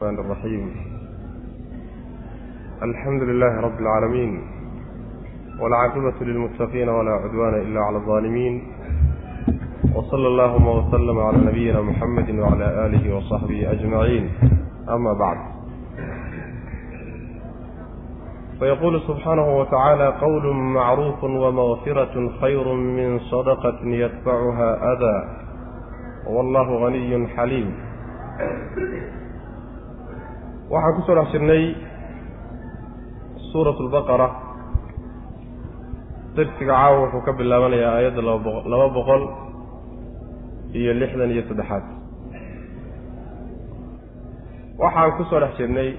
الرحمن الرحيم الحمد لله رب العالمين والعاقبة للمتقين ولا عدوان إلا على الظالمين وصلى اللهم وسلم على نبينا محمد وعلى آله وصحبه أجمعين أما بعد فيقول سبحانه وتعالى قول معروف ومغفرة خير من صدقة يتبعها أذى والله غني حليم waxaan ku soo dhex jirnay suurat albaqara darsiga caawa wuxuu ka bilaabanayaa aayadda laba boqol iyo lixdan iyo saddexaad. Waxaan ku soo dhex jirnay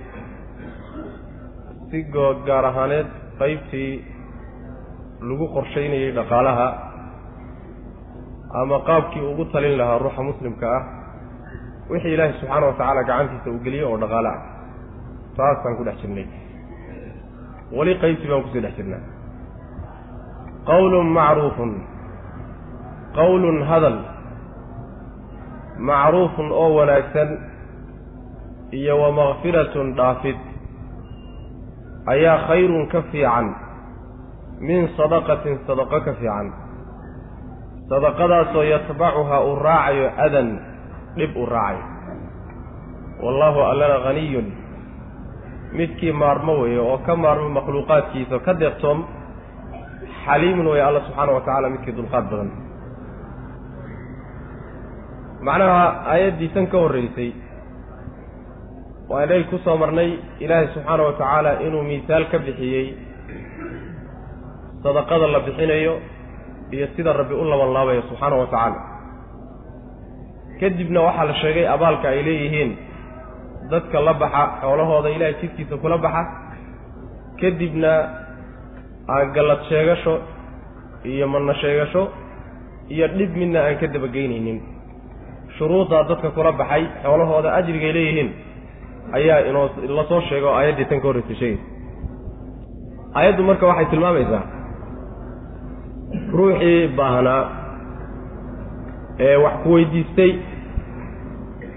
si goo gaar ahaaneed qeybtii lagu qorshaynayay dhaqaalaha ama qaabkii ugu talin lahaa ruuxa muslimka ah wixii ilaahay subxaana wa tacaala gacantiisa uu geliyo oo dhaqaale ah taasaan ku dhex jirnay. Weli qaybtii baan ku sii dhex jirnaa qawlun macruufun. Qawlun hadal. Macruufun oo wanaagsan iyo wa makfiratun dhaafid. Ayaa khayrun ka fiican. Min sadaqatin sadaqo ka fiican. Sadaqadaasoo yatbacuhaa uu raacayo adan dhib uu raacayo. Wallaahu allana haniyun midkii maarmo weeye oo ka maarmo makhluuqaadkiisa ka deeqtoom xaliimun weeye alla subxaana wa tacaala midkii dulqaad badan. Macnaha aayaddiisan ka horreysay waa inay ku soo marnay ilaahay subxaana wa tacaala inuu miisaal ka bixiyey sadaqada la bixinayo iyo sida rabbi u laban laabayo subxaana wa tacaala. Kadibna waxaa la sheegay abaalka ay leeyihiin dadka la baxa xoolahooda ilaahay jidkiisa kula baxa. Kadibna aan gallad sheegasho iyo manna sheegasho iyo dhib midna aan ka dabageynaynin shuruuddaa dadka kula baxay xoolahooda ajrigay leeyihiin ayaa inoo la soo sheego aayaddii tan ka horreysay sheegaysa aayaddu marka waxay tilmaamaysaa ruuxii baahnaa ee wax ku weydiistay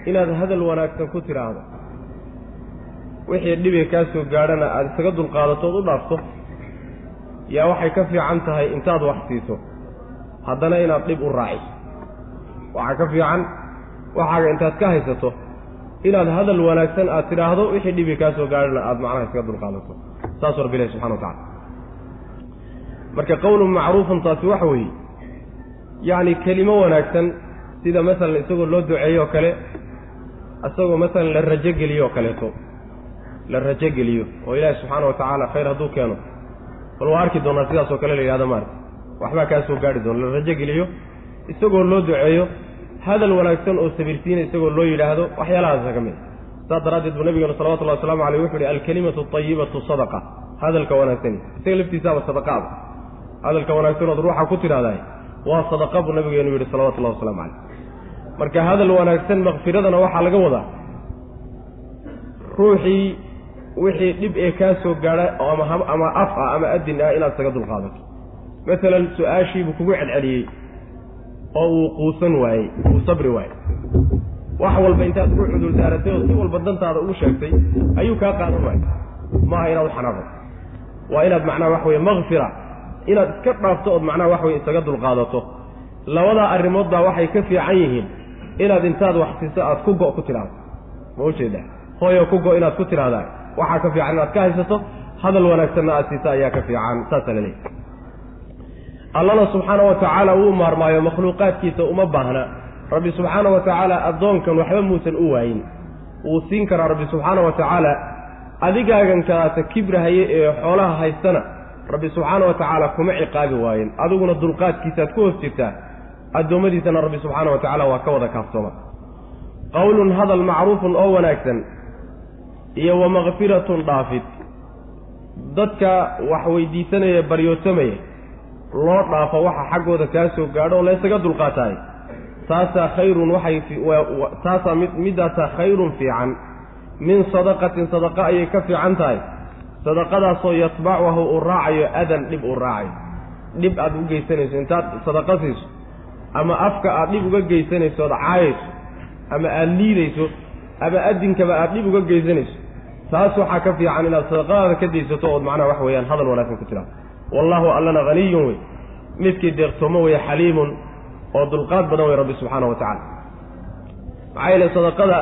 inaad hadal wanaagsan ku tidhaahdo wixii dhibi kaa soo gaadhana aada isaga dulqaadato ood u dhaafto yaa waxay ka fiican tahay intaad wax siiso haddana inaad dhib u raaciso waxaa ka fiican waxaaga intaad ka haysato inaad hadal wanaagsan aad tidhaahdo wixii dhibi kaa soo gaadhana aada macnaha isaga dulqaadato. Saasuu rabbi ilahi subxana wa tacala marka qowlun macruufun taasi waxa weeye yacni kelimo wanaagsan sida masalan isagoo loo duceeyo kale isagoo masalan la rajogeliyo oo kaleeto la rajogeliyo oo ilaahi subxaana wa tacaala khayr hadduu keeno. Bal waa arki doonaa sidaas oo kale la yidhahdo maarata waxbaa kaa soo gaadhi doona la rajogeliyo isagoo loo duceeyo hadal wanaagsan oo sabirsiina isagoo loo yidhaahdo waxyaalahaasa ka mid. Saas daraaddeed buu nabigeenu salawatullahi waslamu aleyh wuxu uhi alkalimatu ayibatu sadaqa. Hadalka wanaagsani isaga laftiisaaba sadaqaaba hadalka wanaagsanood ruuxa ku tidhahdaay waa sadaqa buu nabigeenu yidhi salawatullahi waslamu caleyh marka hadal wanaagsan makfiradana waxaa laga wadaa. Ruuxii wixii dhib ee kaa soo gaadha ama ama af ah ama adin ah inaad isaga dulqaadato. Masalan su'aashiibuu kugu celceliyey oo uu quusan waayey uu sabri waayey. Wax walba intaad ugu cudur daaratay oo si walba dantaada ugu sheegtay ayuu kaa qaadan waayey. Maaha inaad u xanaaqo waa inaad macnaha waxa weye makfira inaad iska dhaafto ood macnaha wax weye isaga dulqaadato. Labadaa arrimood baa waxay ka fiican yihiin inaad intaad wax siiso aad ku go' ku tidhaahdo. Ma ujeeda hooyo ku go' inaad ku tidhaahdaa waxaa ka fiican inaad ka haysato hadal wanaagsanna aad siiso ayaa ka fiican. Saasaa la leeyahy allana subxaana wa tacaala wuu maarmaayo makhluuqaadkiisa uma baahna. Rabbi subxaana wa tacaala addoonkan waxba muusan u waayin. Wuu siin karaa rabbi subxaana wa tacaala adigaagan kalaata kibrahaye ee xoolaha haystana rabbi subxaana wa tacaala kuma ciqaabi waayen adiguna dulqaadkiisaaad ku hoos jirtaa addoommadiisana rabbi subxaana wa tacaala waa ka wada kaaftooma. Qowlun hadal macruufun oo wanaagsan iyo wa makfiratun dhaafid. Dadka wax weydiisanaya baryootamaya loo dhaafo waxa xaggooda kaa soo gaadho oo laysaga dulqaataay taasaa khayrun waxay taasaa mid middaasaa khayrun fiican. Min sadaqatin sadaqa ayay ka fiican tahay. Sadaqadaasoo yatbacuhu uu raacayo adan dhib uu raacayo. Dhib aad u geysanayso intaad sadaqa siiso ama afka aad dhib uga geysanayso ood caayayso ama aada liidayso ama adinkaba aad dhib uga geysanayso taas waxaa ka fiican inaad sadaqadaada ka daysato ood macnaha wax weeyaan hadal wanaagsan ku tiraado wallaahu allana haniyun wey. Midkii deeqtoomo weeye xaliimun oo dulqaad badan wey rabbi subxaana wa tacala maxaa yeele sadaqada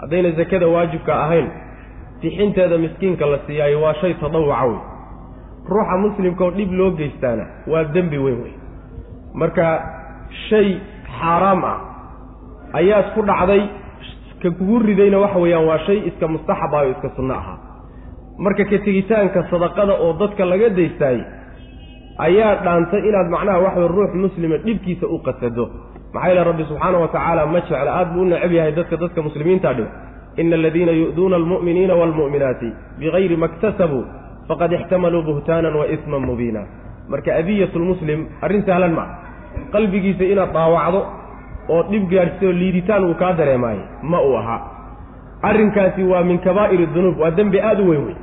haddayna sakada waajibka ahayn bixinteeda miskiinka la siiyaayo waa shay tadawuca wey. Ruuxa muslimkaoo dhib loo geystaana waa dembi weyn wey. Marka shay xaaraam ah ayaad ku dhacday ka kugu ridayna waxa weeyaan waa shay iska mustaxab ah oo iska sunno ahaa. Marka ka tegitaanka sadaqada oo dadka laga daystaayey ayaa dhaantay inaad macnaha waxaway ruux muslima dhibkiisa u qasado. Maxaa yeele rabbi subxaana wa tacaala ma jecla aad buu u necab yahay dadka dadka muslimiinta dhiba ina aladiina yu'duuna almu'miniina waalmu'minaati bigayri ma ktasabuu faqad ixtamaluu buhtaanan wa isman mubiina. Marka adiyatu lmuslim arrin sahlan maa qalbigiisa inaad dhaawacdo oo dhib gaadhsioo liiditaan uu kaa dareemaayo ma uu ahaa. Arrinkaasi waa min kabaa'ir dunuub waa dembi aada u weyn wey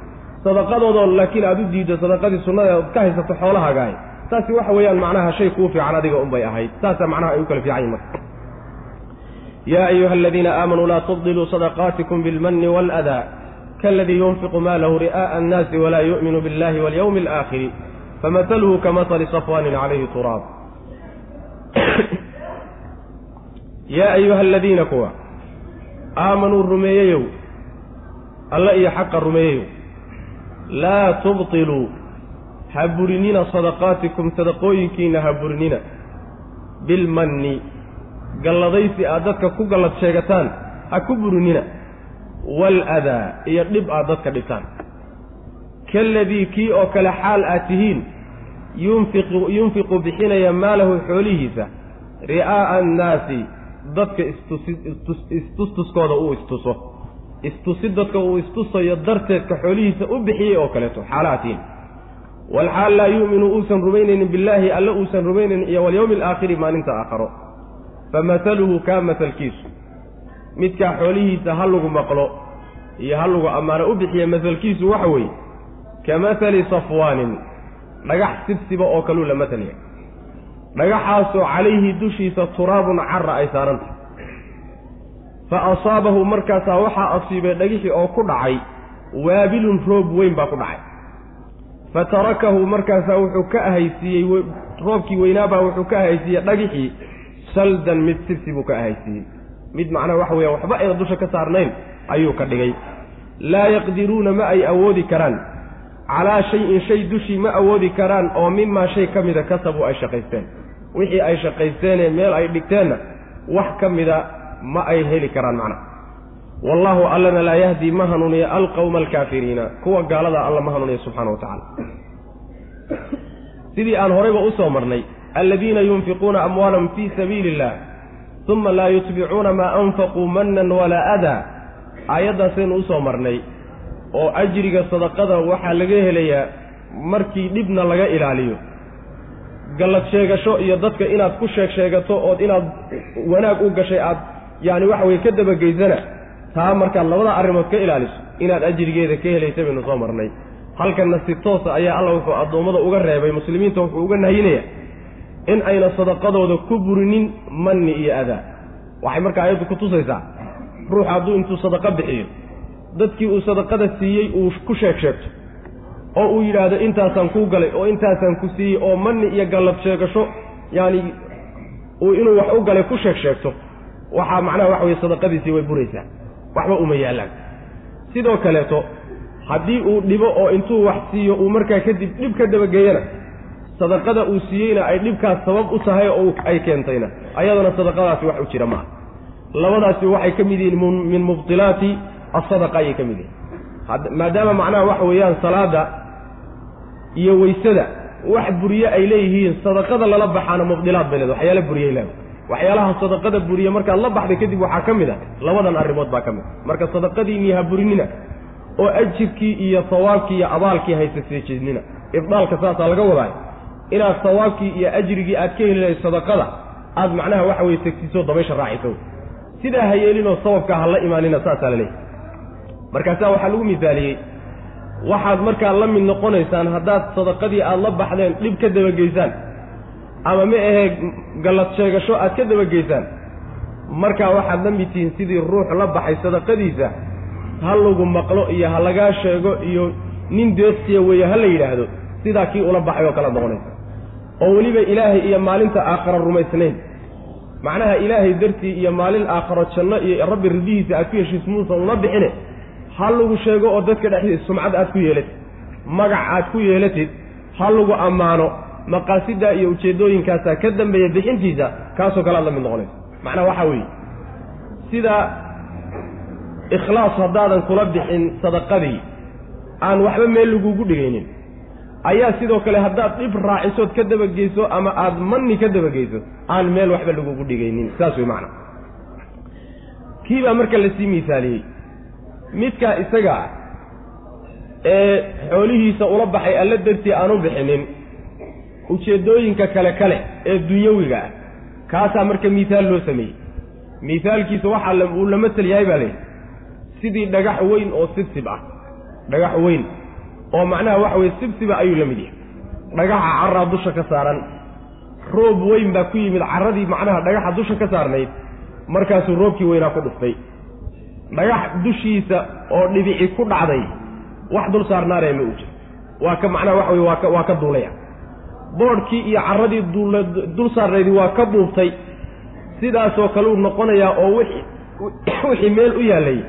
sadaqadoodoo laakiin aada u diiddo sadaqadii sunnada ood ka haysato xoolahagaay taasi waxa weeyaan macnaha shay kuu fiican adiga unbay ahayd. Saasaa macnaha ay u kala fiican yihiin marka. Yaa ayuha aladiina aamanuu laa tubdiluu sadaqaatikum bilmanni waaladaa kaaladii yunfiqu maalahu ri'aa'a annaasi walaa yu'minu biاllahi walyawmi alaakhiri famahaluhu kamatali safwaanin calayhi turaab yaa ayuha aladiina kuwa aamanuu rumeeyeyow alla iyo xaqa rumeeyeyow laa tubtiluu ha burinina sadaqaatikum sadaqooyinkiinna ha burinina bilmanni galladaysi aad dadka ku gallad sheegataan ha ku burinina waaladaa iyo dhib aad dadka dhibtaan kaaladii kii oo kale xaal aad tihiin yunfiqu bixinaya maalahu xoolihiisa ri'aa'a annaasi dadka istustuskooda uu istuso. Istusi dadka uu istusayo darteedka xoolihiisa u bixiyey oo kaleeto xaalahatiin. Walxaal laa yu'minu uusan rumaynaynin billaahi alle uusan rumaynaynin iyo walyawmi alaakhiri maalinta aakharo famataluhu kaa masalkiisu. Midkaa xoolihiisa ha lagu maqlo iyo ha lagu ammaano u bixiya masalkiisu waxa weeye ka matali safwaanin dhagax sibsiba oo kaluu la matalya dhagaxaasoo calayhi dushiisa turaabun cara ay saarantah fa asaabahu markaasaa waxaa asiibay dhagixii oo ku dhacay waabilun roob weyn baa ku dhacay. Fa tarakahu markaasaa wuxuu ka ahaysiiyey roobkii weynaabaa wuxuu ka ahaysiiyey dhagixii saldan mid sibsi buu ka ahaysiiyey. Mid macnaha waxa weeyaan waxba ayna dusha ka saarnayn ayuu ka dhigay. Laa yaqdiruuna ma ay awoodi karaan calaa shay-in shay dushii ma awoodi karaan oo mimaa shay ka mida kasabuu ay shaqaysteen. Wixii ay shaqaysteenee meel ay dhigteenna wax ka mida ma ay heli karaan macnaha wallaahu allana laa yahdii ma hanuuniya alqawma alkaafiriina. Kuwa gaalada alla ma hanuuniya subxana wa tacaala. Sidii aan horayba u soo marnay aladiina yunfiquuna amwaalahum fii sabiili illah uma laa yutbicuuna maa anfaquu manan walaa adaa. Aayaddaasaynu u soo marnay oo ajriga sadaqada waxaa laga helayaa markii dhibna laga ilaaliyo. Gallad sheegasho iyo dadka inaad ku sheeg sheegato ood inaad wanaag u gashay aad yacani waxa weye ka dabageysana taa markaad labada arrimood ka ilaaliso inaad ajrigeeda ka helaysa baynu soo marnay. Halkanna si toosa ayaa alla wuxuu addoommada uga reebay muslimiinta wuxuu uga nahyinaya in ayna sadaqadooda ku burinin manni iyo adaa. Waxay markaa ayaddu ku tusaysaa ruux hadduu intuu sadaqo bixiyo dadkii uu sadaqada siiyey uu ku sheeg sheegto oo uu yidhaahdo intaasaan kuu galay oo intaasaan ku siiyey oo manni iyo gallad sheegasho yaani uu inuu wax u galay ku sheeg sheegto waxaa macnaha waxa weye sadaqadiisii way buraysaa waxba uma yaallaan sidoo kaleeto haddii uu dhibo oo intuu wax siiyo uu markaa kadib dhib ka dabageeyana sadaqada uu siiyeyna ay dhibkaas sabab u tahay oo ay keentayna ayadana sadaqadaasi wax u jira maaha. Labadaasi waxay ka mid yihiin min mubtilaati asadaqa ayay ka mid yihiin. Maadaama macnaha waxa weeyaan salaada iyo weysada wax buriye ay leeyihiin sadaqada lala baxaana mubdilaad bay leeda waxyaala buriyey leeda waxyaalaha sadaqada buriye markaad la baxday kadib waxaa ka mid a labadan arrimood baa ka mid marka sadaqadiinnii ha burinina oo ajirkii iyo sawaabkii iyo abaalkii haysa seejeednina ibdaalka saasaa laga wadaay inaad sawaabkii iyo ajrigii aad ka heli lahayd sadaqada aad macnaha waxa weye tegsiso dabaysha raacayso sidaa ha yeelinoo sababkaa ha la imaanina saasaa la leeyahy markaasaa waxaa lagu misaaliyey waxaad markaa la mid noqonaysaan haddaad sadaqadii aad la baxdeen dhib ka dabageysaan ama ma ahee gallad sheegasho aad ka dabageysaan. Markaa waxaad la mid tihiin sidii ruux la baxay sadaqadiisa ha lagu maqlo iyo ha lagaa sheego iyo nin deeqsiya weeye ha la yidhaahdo sidaa kii ula baxay oo kala noqonaysa. Oo weliba ilaahay iyo maalinta aakhara rumaysnayn. Macnaha ilaahay dartii iyo maalin aakharo janno iyo rabbi ridihiisa aad ku heshiis muusan ula bixine ha lagu sheego oo dadka dhexdiisa sumcad aad ku yeelatid magac aad ku yeelatid ha lagu ammaano maqaasidaa iyo ujeeddooyinkaasaa ka dambeeya bixintiisa kaasoo kale aad la mid noqonaysa macnaha waxaa weeye sida ikhlaas haddaadan kula bixin sadaqadii aan waxba meel lagugu dhigaynin ayaa sidoo kale haddaad dhib raacisood ka dabageyso ama aada manni ka dabageyso aan meel waxba lagugu dhigaynin. Saas wey macna. Kii baa marka la sii miisaaliyey midkaa isaga ah ee xoolihiisa ula baxay alla dartii aan u bixinin. Ujeeddooyinka kale kale ee dunyawiga ah. Kaasaa marka miihaal loo sameeyey. Miihaalkiisa waxaa uu la matel yahay baa layidhi sidii dhagax weyn oo sibsib ah. Dhagax weyn. Oo macnaha waxa weye sibsiba ayuu la mid yahay. Dhagaxa carraa dusha ka saaran. Roob weyn baa ku yimid carradii macnaha dhagaxa dusha ka saarnayd. Markaasuu roobkii weynaa ku dhuftay dhagax dushiisa oo dhibici ku dhacday wax dul saarnaaree ma uu jiro waa ka macnaha waxa weye waa waa ka duulaya. Boodhkii iyo carradii duula dul saarnaydii waa ka buuftay sidaasoo kale uu noqonayaa oo wixii meel u yaallay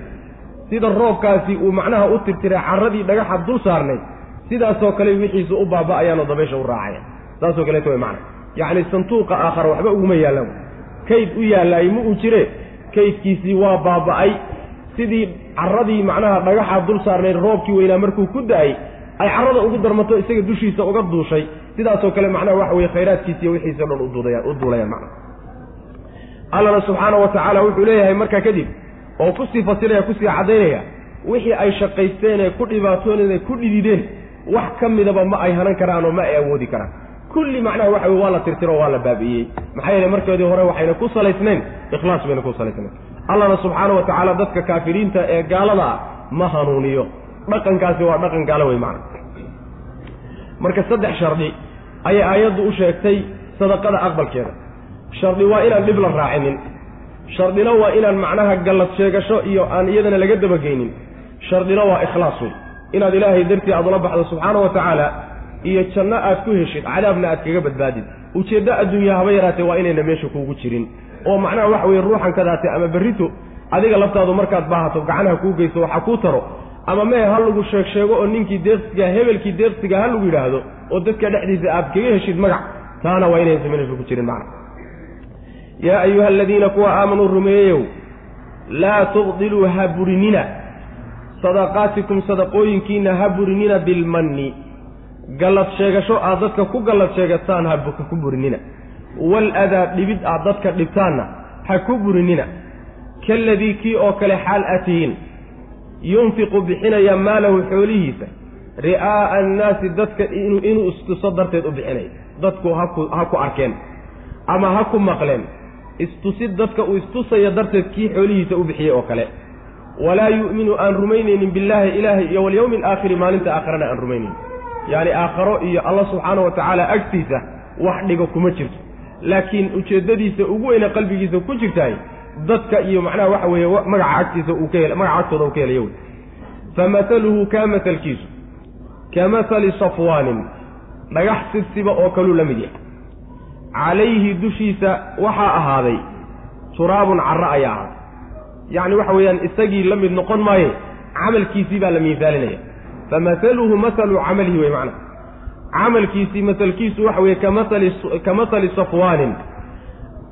sida roobkaasi uu macnaha u tirtiray carradii dhagaxa dul saarnayd sidaasoo kale wixiisu u baaba'ayaanoo dabaysha u raacaya. Saasoo kaleeto way macna. Yacni santuuqa aakhara waxba uguma yaallaan kayd u yaallaay ma uu jire kaydkiisii waa baaba'ay sidii carradii macnaha dhagaxa dul saarnayd roobkii weynaa markuu ku da'ay ay carrada ugu darmato isaga dushiisa uga duushay. Sidaasoo kale macnaha waxa weye khayraadkiisiiyo wixiisi o dhan u duulayaan macna allana subxaana wa tacaala wuxuu leeyahay markaa kadib oo ku sii fasiraya ku sii caddaynaya wixii ay shaqaysteen ee ku dhibaatooneen ee ku dhidideen wax ka midaba ma ay hanan karaan oo ma ay awoodi karaan. Kulli macnaha waxa weye waa la tirtiro waa la baabi'iyey maxaa yeele markeedii hore waxayna ku salaysnayn ikhlaas bayna ku salaysnayn allana subxaana wa tacaala dadka kaafiriinta ee gaalada ah ma hanuuniyo. Dhaqankaasi waa dhaqan gaalo wey macna. Marka saddex shardi ayay aayaddu u sheegtay sadaqada aqbalkeeda. Shardi waa inaan dhib la raacinin. Shardina waa inaan macnaha gallad sheegasho iyo aan iyadana laga dabageynin shardina waa ikhlaas wey inaad ilaahay dartii aad ula baxdo subxaana wa tacaala iyo janno aad ku heshid cadaabna aad kaga badbaadid. Ujeeddo adduunya haba yaraatee waa inayna meesha kuugu jirin oo macnaha waxa weye ruuxan kadaatee ama berrito adiga laftaadu markaad baahato gacanaha kuu geyso waxaa kuu taro ama mee ha lagu sheeg sheego oo ninkii deeqsiga hebelkii deeqsiga ha lagu yidhaahdo oo dadka dhexdiisa aad kaga heshid magac taana waa inaysan meesha ku jirin macna. Yaa ayuha aladiina kuwa aamanuu rumeeyeyow laa tubdiluu ha burinina sadaqaatikum sadaqooyinkiina ha burinina bilmanni gallad sheegasho aad dadka ku gallad sheegataan ha ku burinina waaladaa dhibid aad dadka dhibtaanna ha ku burinina. Kaladii kii oo kale xaal aad tihiin yunfiqu bixinaya maalahu xoolihiisa ri'aa'a annaasi dadka inuu istuso darteed u bixinaya dadku haku ha ku arkeen ama ha ku maqleen. Istusid dadka uu istusaya darteed kii xoolihiisa u bixiyey oo kale. Walaa yu'minu aan rumaynaynin billaahi ilaahay iyo walyawmi alaakhiri maalinta aakharana aan rumaynaynin yacni aakharo iyo alla subxaana wa tacaala agtiisa wax dhigo kuma jirto laakiin ujeeddadiisa ugu weyne qalbigiisa ku jirtahay dadka iyo macnaha waxa weeye magaca agtiisa uu ka hel magaca agtooda uu ka helayo wey. Famahaluhu kaa mahalkiisu ka mahali safwaanin dhagax sibsiba oo kaluu la mid yahay. Calayhi dushiisa waxaa ahaaday turaabun carro ayaa ahaaday. Yacni waxa weeyaan isagii la mid noqon maaye camalkiisii baa la miisaalinaya famahaluhu mahalu camalihi wey macna camalkiisii masalkiisu waxa weeye ka mahali safwaanin.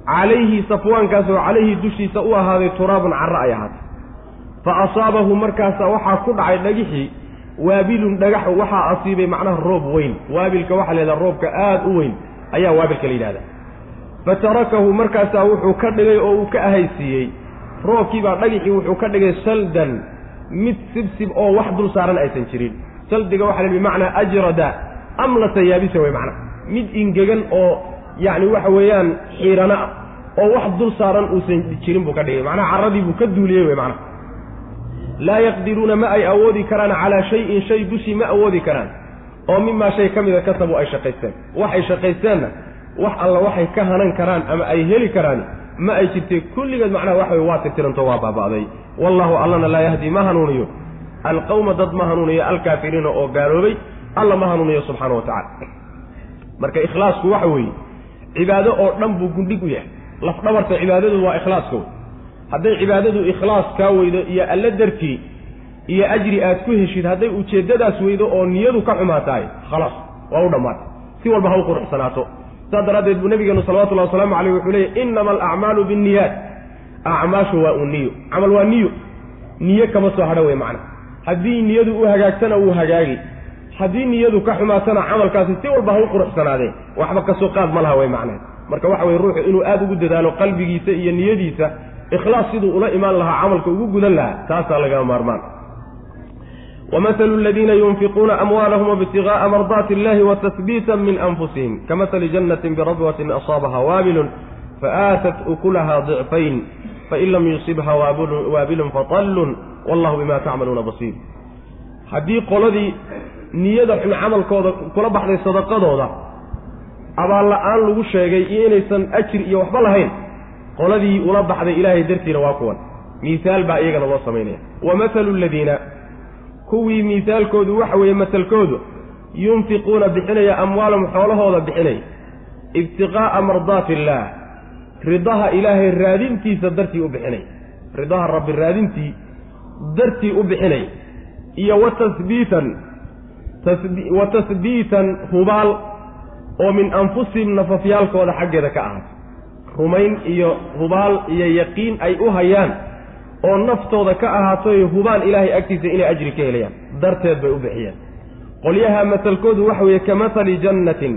Calayhi safwaankaasoo calayhi dushiisa u ahaaday turaabun carro ay ahaatay. Fa asaabahu markaasa waxaa ku dhacay dhagixii waabilun dhagax waxaa asiibay macnaha roob weyn. Waabilka waxaa la yidhaha roobka aad u weyn ayaa waabilka la yidhahda fa tarakahu markaasaa wuxuu ka dhigay oo uu ka ahaysiiyey. Roobkiibaa dhagixii wuxuu ka dhigay saldan mid sibsib oo wax dul saaran aysan jirin. Saldiga waxa la bimacnaa ajrada amlasa yaabisa wey macnaa mid ingegan oo yacni waxa weeyaan xiirano ah oo wax dul saaran uusan jirin buu ka dhigay. Macnaha carradii buu ka duuliyey wey macnaha laa yaqdiruuna ma ay awoodi karaan calaa shayin shay dushii ma awoodi karaan. Oo mimaa shay ka mida kasabu ay shaqaysteen. Waxay shaqaysteenna wax alla waxay ka hanan karaan ama ay heli karaan ma ay jirtay kulligeed macnaha waxa wey waa tirtiranto waa baaba'day wallahu allana laa yahdi ma hanuuniyo. Alqawma dad ma hanuuniyo. Alkaafiriina oo gaaloobay alla ma hanuuniyo subxaana wa tacala marka ikhlaasku waxa weeye cibaado oo dhan buu gundhig u yahay. Lafdhabarta cibaadadu waa ikhlaaska wey hadday cibaadadu ikhlaas kaa weydo iyo alle dartii iyo ajri aad ku heshid hadday ujeeddadaas weydo oo niyadu ka xumaatahay khalaas waa u dhammaatay. Si walba ha u quruxsanaato. Saas daraaddeed buu nabigeenu salawatullahi wasalaamu caleyh wuxuu leeyay innama alacmaalu binniyaat. Acmaashu waa un niyo. Camal waa niyo. Niyo kama soo hadha wey macna. Haddii niyadu u hagaagtana wuu hagaagi haddii niyadu ka xumaatana camalkaasi si walba ha u quruxsanaadee waxba ka soo qaad ma laha wey macnaheed. Marka waxa weye ruuxu inuu aada ugu dadaalo qalbigiisa iyo niyadiisa ikhlaas siduu ula imaan lahaa camalka ugu gudan lahaa taasaa lagama maarmaan. Wamahalu aladiina yunfiquuna amwaalahum ibtigaءa mardaati illahi watahbiita min anfusihim kamahali jannatin birabwatin asaabaha waabilun faaatat ukulaha dicfayn fain lam yusibha waabilun faطallun wallahu bima tacmaluuna basiir. Haddii qoladii niyada xun camalkooda kula baxday sadaqadooda abaal la'aan lagu sheegay iyo inaysan ajir iyo waxba lahayn qoladii ula baxday ilaahay dartiina waa kuwan. Miihaal baa iyagana loo samaynaya. Wa mathalu aladiina kuwii miihaalkoodu waxa weeye matalkoodu yunfiquuna bixinaya amwaalahum xoolahooda bixinaya ibtiqaa'a mardaati illaah ridaha ilaahay raadintiisa dartii u bixinay ridaha rabbi raadintii dartii u bixinay iyo wa tasbiitan wa tasbiitan hubaal oo min anfusihim nafafyaalkooda xaggeeda ka ahaatay. Rumayn iyo hubaal iyo yaqiin ay u hayaan oo naftooda ka ahaatoy hubaan ilaahay agtiisa inay ajri ka helayaan darteed bay u bixiyeen. Qolyaha masalkoodu waxa weeye ka mathali jannatin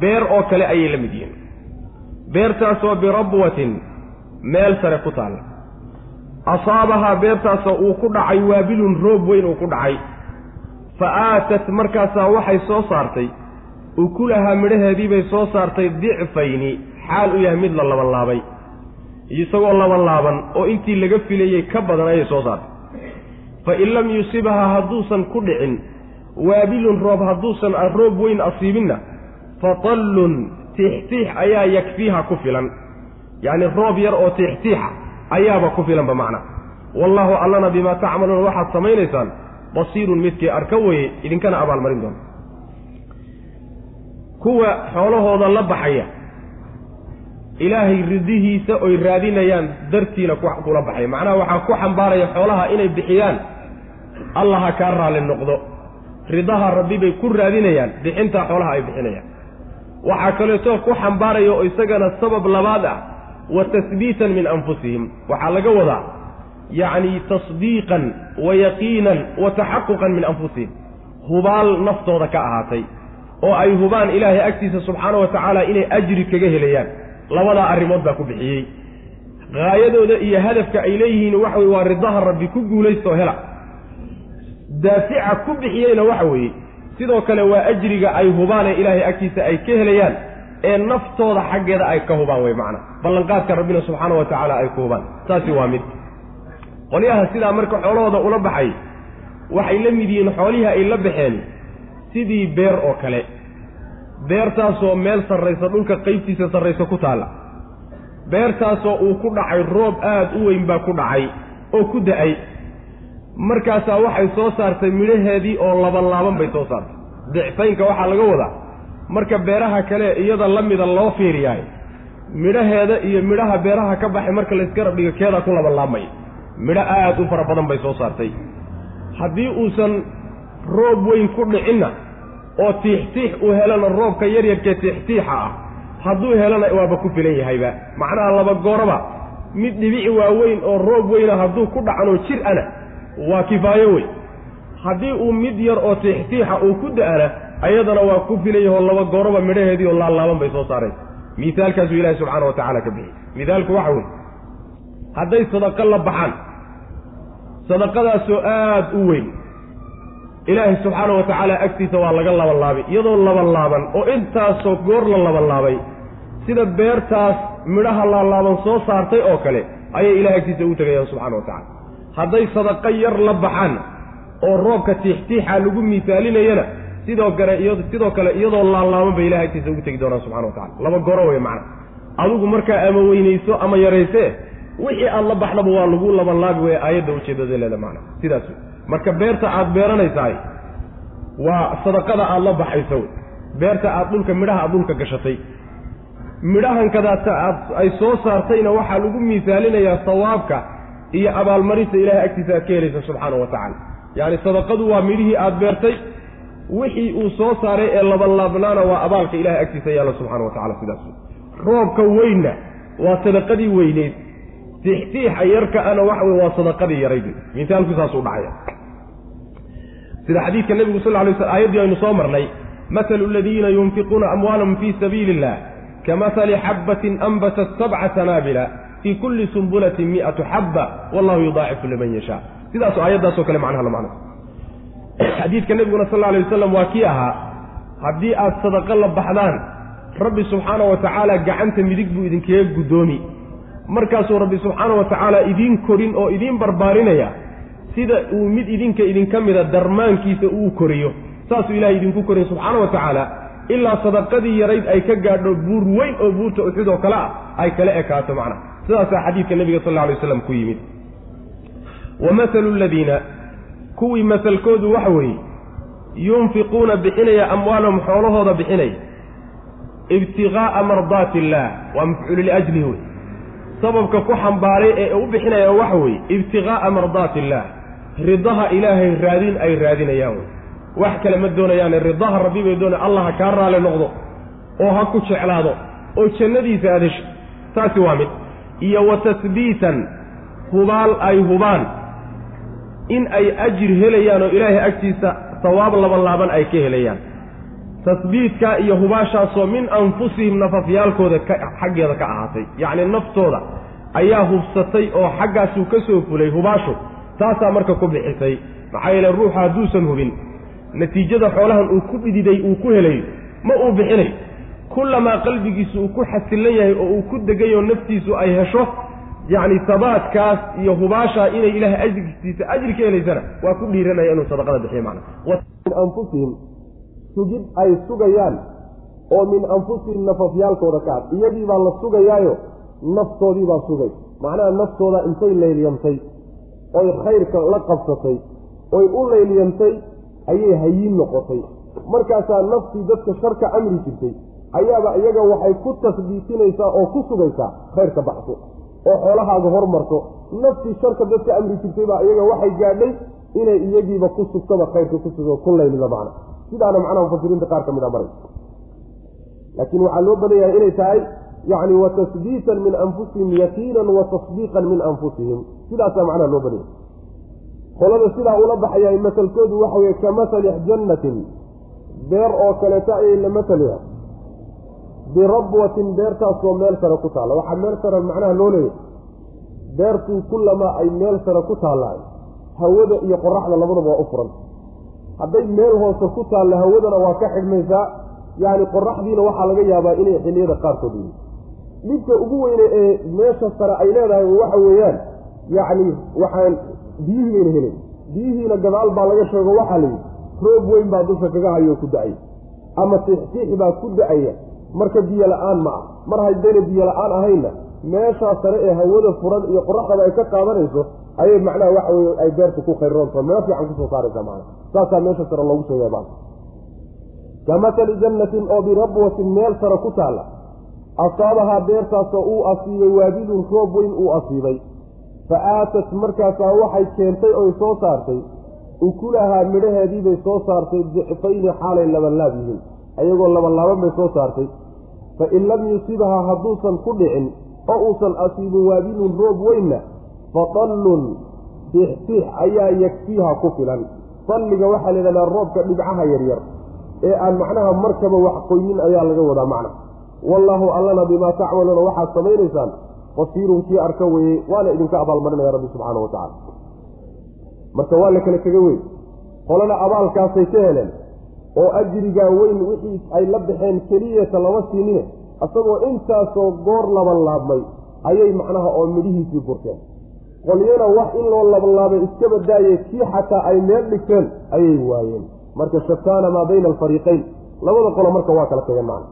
beer oo kale ayay la mid yihiin. Beertaasoo birabwatin meel sare ku taalla. Asaabahaa beertaasoo uu ku dhacay waabilun roob weyn uu ku dhacay fa aatat markaasaa waxay soo saartay ukulahaa midhaheedii bay soo saartay dicfayni xaal u yahay mid la labanlaabay isagoo labanlaaban oo intii laga filayey ka badan ayay soo saartay. Fa in lam yusibhaa hadduusan ku dhicin waabilun roob hadduusan roob weyn asiibinna fatallun tiixtiix ayaa yakfiiha ku filan. Yacni roob yar oo tiixtiixa ayaaba ku filanba macna. Wallaahu allana bimaa tacmaluuna waxaad samaynaysaan basiirun midkii arka weye idinkana abaalmarin doona kuwa xoolahooda la baxaya ilaahay ridihiisa oy raadinayaan dartiina kula baxaya. Macnaha waxaa ku xambaaraya xoolaha inay bixiyaan allah ha kaa raalli noqdo. Ridaha rabbi bay ku raadinayaan bixintaa xoolaha ay bixinayaan. Waxaa kaleeto ku xambaaraya oo isagana sabab labaad ah wa tasbiitan min anfusihim. Waxaa laga wadaa yacni tasdiiqan wa yaqiinan wa taxaquqan min anfusihim. Hubaal naftooda ka ahaatay oo ay hubaan ilaahay agtiisa subxaana wa tacaala inay ajri kaga helayaan. Labadaa arrimood baa ku bixiyey. Haayadooda iyo hadafka ay leeyihiin waxa weye waa ridaha rabbi ku guulaystaoo hela. Daafica ku bixiyeyna waxa weeye sidoo kale waa ajriga ay hubaanee ilaahay agtiisa ay ka helayaan ee naftooda xaggeeda ay ka hubaan wey macna. Ballanqaadka rabbina subxaana wa tacaala ay ku hubaan. Taasi waa mid qolyaha sidaa marka xoolahooda ula baxay waxay la mid yihiin xoolihii ay la baxeen sidii beer oo kale. Beertaasoo meel sarraysa dhulka qaybtiisa sarraysa ku taalla. Beertaasoo uu ku dhacay roob aada u weyn baa ku dhacay oo ku da'ay. Markaasaa waxay soo saartay midhaheedii oo labanlaaban bay soo saartay. Dicfaynka waxaa laga wadaa. Marka beeraha kale iyada la mida loo fiiriyaay midhaheeda iyo midhaha beeraha ka baxay marka layska dhigo keedaa ku labanlaabmaya midho aada u fara badan bay soo saartay. Haddii uusan roob weyn ku dhicinna oo tiixtiix uu helana roobka yaryarkee tiixtiixa ah hadduu helana waaba ku filan yahayba. Macnaha laba gooraba mid dhibici waaweyn oo roob weyna hadduu ku dhacanoo jir ana waa kifaayo wey. Haddii uu mid yar oo tiixtiixa uu ku da'ana ayadana waa ku filan yahoo laba gooraba midhaheedii oo laalaaban bay soo saaraysa miisaalkaasuu ilaahi subxaana wa tacaala ka bixiyey. Misaalku waxa wey hadday sadaqo la baxaan sadaqadaasoo aada u weyn. Ilaahay subxaana wa tacaala agtiisa waa laga labanlaabay iyadoo labanlaaban oo intaasoo goor la labanlaabay sida beertaas midhaha laalaaban soo saartay oo kale ayay ilahay agtiisa ugu tegayaan subxana wa tacala hadday sadaqo yar la baxaan oo roobka tiixtiixa lagu miisaalinayana sidoo kale sidoo kale iyadoo laalaaban bay ilahay agtiisa ugu tegi doonaan subxana wa tacala laba goro wey macna. Adigu markaa ama weynayso ama yaraysee wixii aad la baxdaba waa lagu labanlaabi waya aayadda ujeeddada leeda macna. Sidaas wey marka beerta aad beeranaysahay waa sadaqada aad la baxayso wey beerta aad dhulka midhaha aad dhulka gashatay. Midhahankadaata aad ay soo saartayna waxaa lagu miisaalinayaa sawaabka iyo abaalmarinta ilahay agtiisa aad ka helaysa subxaana wa tacaala. Yacni sadaqadu waa midhihii aad beertay wixii uu soo saaray ee labanlaabnaana waa abaalka ilahay agtiisa yaalla subxana wa tacala sidaas roobka weynna waa sadaqadii weyneyd tiixtiixa yarka ana waxa wey waa sadaqadii yarayd misaalku saasuu dhacaya. Sida xadiidka nebigu sal lay sl aayaddii aynu soo marnay mahalu aladiina yunfiquuna amwaalahum fii sabiili illah kamahali xabbatin anbatat sabca sanaabila fii kulli sumbulatin mi'atu xabba wallahu yudaacifu liman yashaa. Sidaasu aayaddaasoo kale macnaha la macno xadiidka nebiguna sal alay wasalam waa kii ahaa haddii aad sadaqo la baxdaan rabbi subxaana wa tacaala gacanta midig buu idinkaga guddoomi markaasuu rabbi subxaana wa tacaala idiin korin oo idiin barbaarinaya sida uu mid idinka idinka mida darmaankiisa uu koriyo saasuu ilahay idinku korin subxaana wa tacaala ilaa sadaqadii yarayd ay ka gaadho buur weyn oo buurta uxud oo kale ah ay kala ekaato macnaha sidaasaa xadiidka nebiga sal alla alay waslam ku yimid. Wa mahalu aladiina kuwii masalkoodu waxa weeye yunfiquuna bixinaya amwaalahum xoolahooda bixinaya ibtiqaa'a mardaati illaah waa mafcuulu liajlihi wey sababka ku xambaaray ee u bixinaya waxa weeye ibtiqaa'a mardaati illaah. Ridaha ilaahay raadin ay raadinayaan wey wax kale ma doonayaane ridaha rabbi bay doonaya allah ha kaa raali noqdo oo ha ku jeclaado oo jannadiisa adesho taasi waa mid. Iyo wa tasbiitan hubaal ay hubaan. In ay ajir helayaan oo ilaahay agtiisa sawaab labanlaaban ay ka helayaan tasbiidkaa iyo hubaashaasoo min anfusihim nafafyaalkooda xaggeeda ka ahaatay. Yacni naftooda ayaa hubsatay oo xaggaasuu ka soo fulay hubaashu taasaa marka ku bixisay. Maxaa yeele ruuxa hadduusan hubin. Natiijada xoolahan uu ku dhididay uu ku helayo ma uu bixinay. Kullamaa qalbigiisu uu ku xasillan yahay oo uu ku degayo naftiisu ay hesho yacni sabaadkaas iyo hubaashaa inay ilaahay ajirkiisa ajir ka helaysana waa ku dhiiranaya inuu sadaqada bixiyo macna. Anfusihim sugid ay sugayaan oo min anfusihim nafafyaalkooda ka ad iyadii baa la sugayaayo naftoodii baa sugay. Macnaha naftooda intay leyliyantay oy khayrka la qabsatay oy u leyliyantay ayay hayiin noqotay. Markaasaa naftii dadka sharka amri jirtay ayaaba iyaga waxay ku tasbiitinaysaa oo ku sugaysaa khayrka baxso oo xoolahaaga hormarto. Naftii sharka dadka amri jirtay baa iyaga waxay gaadhay inay iyagiiba ku sugtaba khayrka ku sugo ku laylida macna sidaana macnaha mufasiriinta qaar ka mid a maray laakiin waxaa loo badan yahay inay tahay yacni wa tasbiitan min anfusihim yaqiinan wa tasdiiqan min anfusihim. Sidaasaa macnaha loo badan yahay qolada sidaa ula baxayahay masalkoodu waxa weye ka masali jannatin beer oo kaleeto ayay la masalaya birabwatin beertaasoo meel sare ku taalla. Waxaa meel sare macnaha loo leeyahay. Beertuu kullamaa ay meel sare ku taallaay hawada iyo qoraxda labadaba waa u furan hadday meel hoose ku taalla hawadana waa ka xidhmaysaa yacni qoraxdiina waxaa laga yaabaa inay xilliyada qaarkood yihiin dhibka ugu weyne ee meesha sare ay leedahay waxa weeyaan yacni waxaan biyihii bayna helen biyihiina gadaal baa laga sheego waxaa la yidhi roob weyn baa dusha kaga hayo ku da'ay ama tiixtiix baa ku da'aya. Marka biyo la'aan ma ah mar haddayna biyo la'aan ahaynna meeshaa sare ee hawada furan iyo qoraxdaba ay ka qaadanayso ayay macnaha waxa weye ay beerta ku khayroonto meel fiican ku soo saaraysa macna saasaa meesha sare loogu sheegaya baa. Ka masali jannatin oo birabwatin meel sare ku taalla. Asaabahaa beertaasoo uu asiibay waadidun roob weyn uu asiibay. Fa aatat markaasaa waxay keentay oy soo saartay. Ukulahaa midhaheediibay soo saartay dicfayni xaalay labanlaab yihiin. Ayagoo labanlaaban bay soo saartay. Fa in lam yusibhaa hadduusan ku dhicin oo uusan asiibin waadinun roob weynna fa dallun tiixtiix ayaa yakfiiha ku filan. Dalliga waxaa la yidhahdaa roobka dhibcaha yaryar. Ee aan macnaha markaba wax qoynin ayaa laga wadaa macna. Wallaahu allana bimaa tacmaluuna waxaad samaynaysaan. Basiirun kii arka weeye waana idinka abaalmarinaya rabbi subxaana wa tacala marka waa la kala tega wey qolana abaalkaasay ka heleen. Oo ajrigaa weyn wixii ay la baxeen keliyata lama siinine. Isagoo intaasoo goor labanlaabmay ayay macnaha oo midhihiisii gurteen qolyana wax in loo labanlaabay iska badaaye kii xataa ay meel dhigteen ayay waayeen. Marka shataana maa bayna alfariiqayn. Labada qolo marka waa kala tageen macna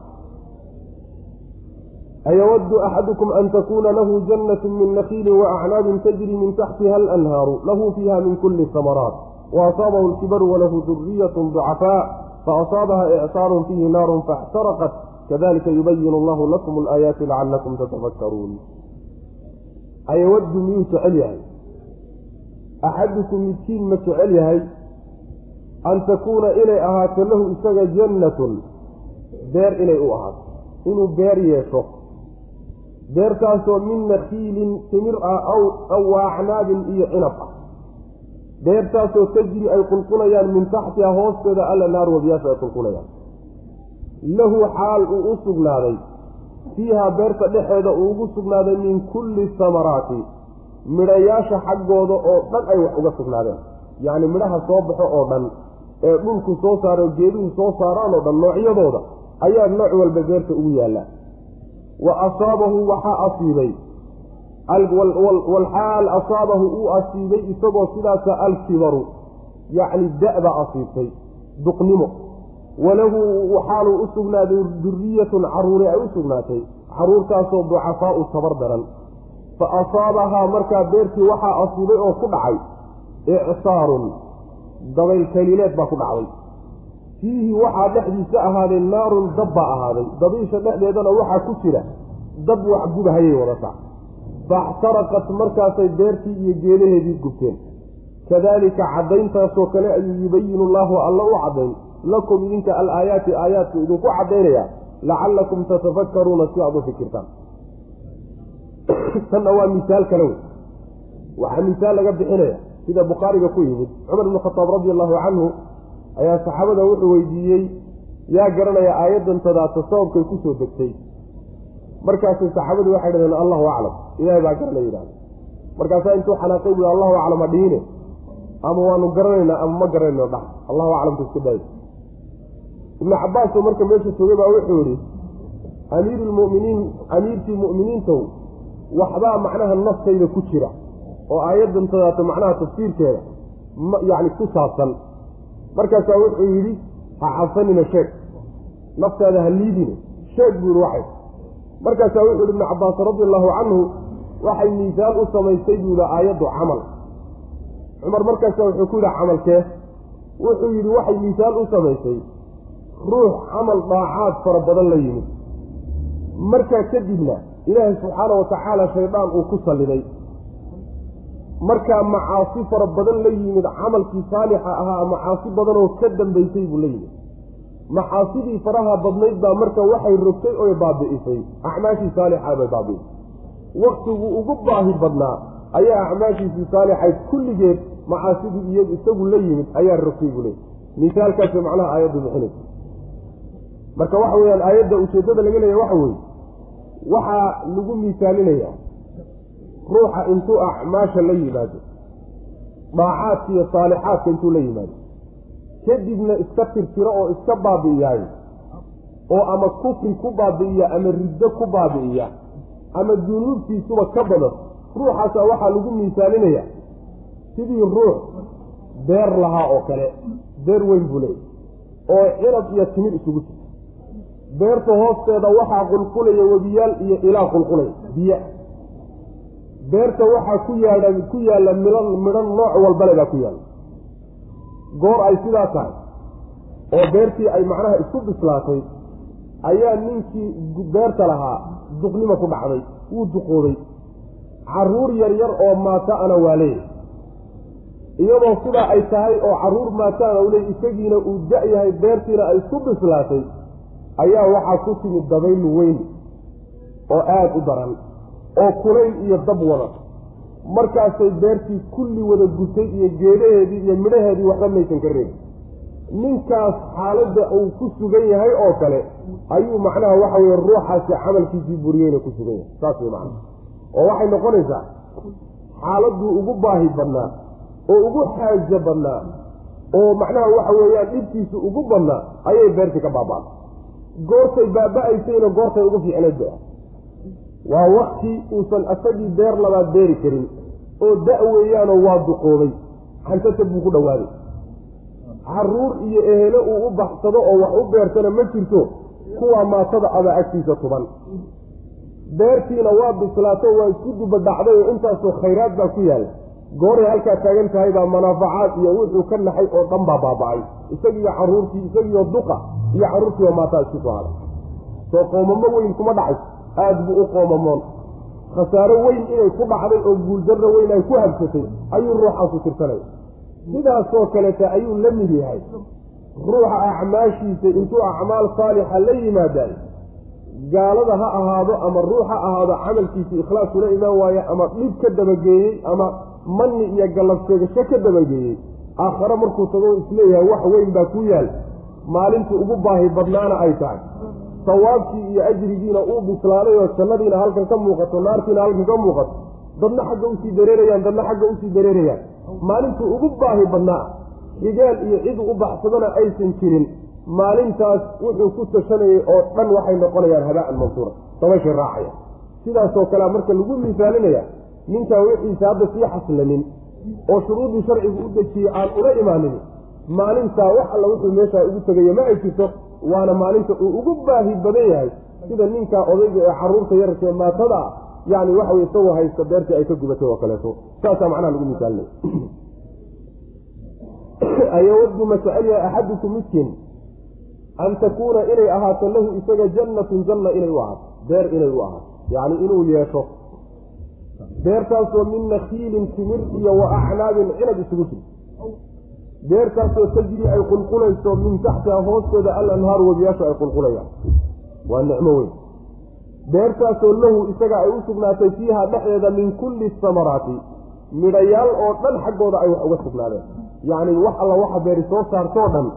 ayawaddu axadukum an takuuna lahu jannatu min nakiilin waacnaabin tajri min taxtiha alanhaaru. Lahu fiiha min kuli samaraat. Waasaabahu lkibaru walahu duriyatu ducafaa. Faasaabaha icsaarun fiihi naarun faاxtaraqat kadalika yubayin allahu lakum alaayaati lacalakum tatafakkaruun ayawaddu miyuu jecel yahay? Axadukum midkiin ma jecel yahay? An takuuna inay ahaato lahu isaga jannatun. Beer inay u ahaato. Inuu beer yeesho. Beertaasoo min nakiilin timir ah aw waacnaabin iyo cinab ah. Beertaasoo tajri ay qulqulayaan min taxtiha hoosteeda alla naar wabiyaasha ay qulqulayaan. Lahu xaal uu u sugnaaday fiihaa beerta dhexeeda uu ugu sugnaaday min kulli samaraati. Midhayaasha xaggooda oo dhan ay wax uga sugnaadeen. Yacni midhaha soo baxo oo dhan ee dhulku soo saaro geeduhu soo saaraan oo dhan noocyadooda ayaa nooc walba beerta ugu yaallaa. Wa asaabahu waxaa asiibay. Walxaal asaabahu uu asiibay isagoo sidaasa alkibaru yacni da-ba asiibtay duqnimo walahu xaaluu u sugnaaday duriyatun caruuri ay u sugnaatay. Caruurtaasoo ducafaau tabar daran. Fa asaabahaa markaa beertii waxaa asiibay oo ku dhacay icsaarun dabayl kaliileed baa ku dhacday. Fiihi waxaa dhexdiisa ahaaday naarun dab baa ahaaday dabiisha dhexdeedana waxaa ku jira dab wax gubahayay wadataa faxtaraqat markaasay beertii iyo geedaheedii gubteen. Kadaalika caddayntaasoo kale ayuu yubayinu allaahu alla u caddayn lakum idinka alaayaati aayaadku idinku caddaynaya lacallakum tatafakkaruuna si aad u fikirtaan. Tanna waa misaal kale wey waxaa misaal laga bixinaya sida bukhaariga ku yimid cumar ibnu khataab radi allahu canhu ayaa saxaabada wuxuu weydiiyey yaa garanaya aayaddan tadaata sababkay ku soo degtay. Markaasay saxaabadu waxay dhahdeen allahu aclam. Ilahay baa garanaya yidhahda markaasaa intuu xanaaqay bui allahu aclam adhiine ama waanu garanaynaa ama ma garanayno dhah allahu aclamta isku day ibnu cabbaasoo marka meesha sogay baa wuxuu yihi amiiru lmuminiin amiirkii mu'miniintow waxbaa macnaha naftayda ku jira oo aayaddan tadaata macnaha tafsiirkeeda yacni ku saabsan. Markaasaa wuxuu yidhi ha cabsanina sheeg naftaada ha liidine sheeg buu yihi waxay. Markaasaa wuxuu yihi ibnu cabbaas radi allahu canhu waxay miisaal u samaystay buu yihi aayaddu camal. Cumar markaasaa wuxuu ku yidhi camalkee wuxuu yidhi waxay miisaal u samaysay ruux camal daacaad fara badan la yimid. Markaa kadibna ilaahay subxaana wa tacaala shaydaan uu ku salliday markaa macaasi fara badan la yimid camalkii saalixa ahaa macaasi badanoo ka dambaysay buu la yimid. Maxaasidii faraha badnayd baa marka waxay rogtay oy baabi'isay. Acmaashii saalixaa bay baabi'isay. Waktiguu ugu baahi badnaa. Ayaa acmaashiisii saalixayd kulligeed macaasidii iyo isagu la yimid ayaa rogtay buu leeyay misaalkaasay macnaha aayaddu bixinaysa marka waxa weyaan aayadda ujeeddada laga leeya waxa weeye waxaa lagu misaalinayaa ruuxa intuu acmaasha la yimaado daacaadka iyo saalixaadka intuu la yimaado kadibna iska tirtiro oo iska baabi'iyaayo oo ama kufri ku baabi'iya ama riddo ku baabi'iya ama dunuubtiisuba ka badan ruuxaasaa waxaa lagu miisaalinayaa sidii ruux beer lahaa oo kale beer weyn buu leeyay oo cirab iyo timir isugu jirta beerta hoosteeda waxaa qulqulaya webiyaal iyo ilaa qulqulaya biyo beerta waxaa ku yaadha ku yaalla midhan midhan nooc walbale baa ku yaalla. Goor ay sidaa tahay oo beertii ay macnaha isku bislaatay ayaa ninkii beerta lahaa duqnimo ku dhacday wuu duqoobay carruur yar yar oo maata-ana waa leeyahy iyadoo sidaa ay tahay oo carruur maataana u isagiina uu da-yahay beertiina ay isku bislaatay ayaa waxaa ku timid dabayl weyn oo aada u daran oo kulayl iyo dab wada. Markaasay beertii kulli wada gutay iyo geedaheedii iyo midhaheedii waxba maysan ka reebin. Ninkaas xaaladda uu ku sugan yahay oo kale ayuu macnaha waxa weye ruuxaasi camalkiisii buriyeyna ku sugan yahay. Saas wey macnaha. Oo waxay noqonaysaa xaaladduu ugu baahi badnaa oo ugu xaajo badnaa oo macnaha waxa weeyaan dhibkiisu ugu badnaa ayay beertii ka baaba'day goortay baaba-aysayna goortay ugu fiicnayd bay ah waa wakti uusan asagii beer labaad beeri karin oo da- weeyaanoo waa duqoobay. Xantata buu ku dhowaaday carruur iyo ehelo uu u baxsado oo wax u beertana ma jirto kuwaa maatada abaa agtiisa tuban. Beertiina waa bislaato waa isku dubadhacday oo intaasoo khayraad baa ku yaalla gooray halkaa taagan tahay baa manaafacaad iyo wuxuu ka naxay oo dhan baa baaba-ay. Isagiiyo caruurtii isagiiyo duqa iyo carruurtiioo maataa isku soo haday soo qoomamo weyn kuma dhacayso. Aada buu u qoomamoon. Khasaaro weyn inay ku dhacday oo guuldarro weyn ay ku habsatay ayuu ruuxaasu tirsanaya sidaasoo kaleta ayuu la mid yahay. Ruuxa acmaashiisa intuu acmaal saalixa la yimaadaay gaalada ha ahaado ama ruux ha ahaado camalkiisa ikhlaas kula imaan waaye ama dhib ka dabageeyey ama manni iyo gallabseegasho ka dabageeyey aakhare markuu tago is leeyahay wax weyn baa ku yaal. Maalintii ugu baahi badnaana ay tahay. Sawaabkii iyo ajrigiina uu bislaaday oo jannadiina halkan ka muuqato naartiina halkan ka muuqato dadna xagga u sii dareerayaan dadna xagga u sii dareerayaan. Maalintuu ugu baahi badnaa xigaal iyo cid u baxsadana aysan jirin. Maalintaas wuxuu ku tashanayay oo dhan waxay noqonayaan habaan mansuura. Dabayshay raacaya. Sidaasoo kalea marka lagu misaalinaya ninkaan wixiisa hadda sii xaslanin oo shuruudii sharcigu u dejiyey aan ula imaanin maalintaa wax alla wuxuu meeshaa ugu tegayo ma ay jirto waana maalinta uu ugu baahi badan yahay sida ninkaa odayga ee carruurta yararka ee maatada ah. Yani waxawey isagoo haysta beertii ay ka gubatay oo kaleeto. Saasaa macnaha lagu misaalinaya ayawadu ma jecel axadukum midkiin? An takuuna inay ahaato lahu isaga jannatun janna inay u ahaato beer inay u ahaato. Yacni inuu yeesho beertaasoo min nakiilin timir iyo wa acnaabin cinab isugu jir beertaasoo tajri ay qulqulayso min taxtiha hoosteeda alanhaaru webiyaashu ay qulqulayaan. waa nicmo weyn. beertaasoo lahu isaga ay u sugnaatay fiiha dhexdeeda min kulli samaraati midhayaal oo dhan xaggooda ay wax uga sugnaadeen. yacni wax alla waxa beeri soo saartoo dhan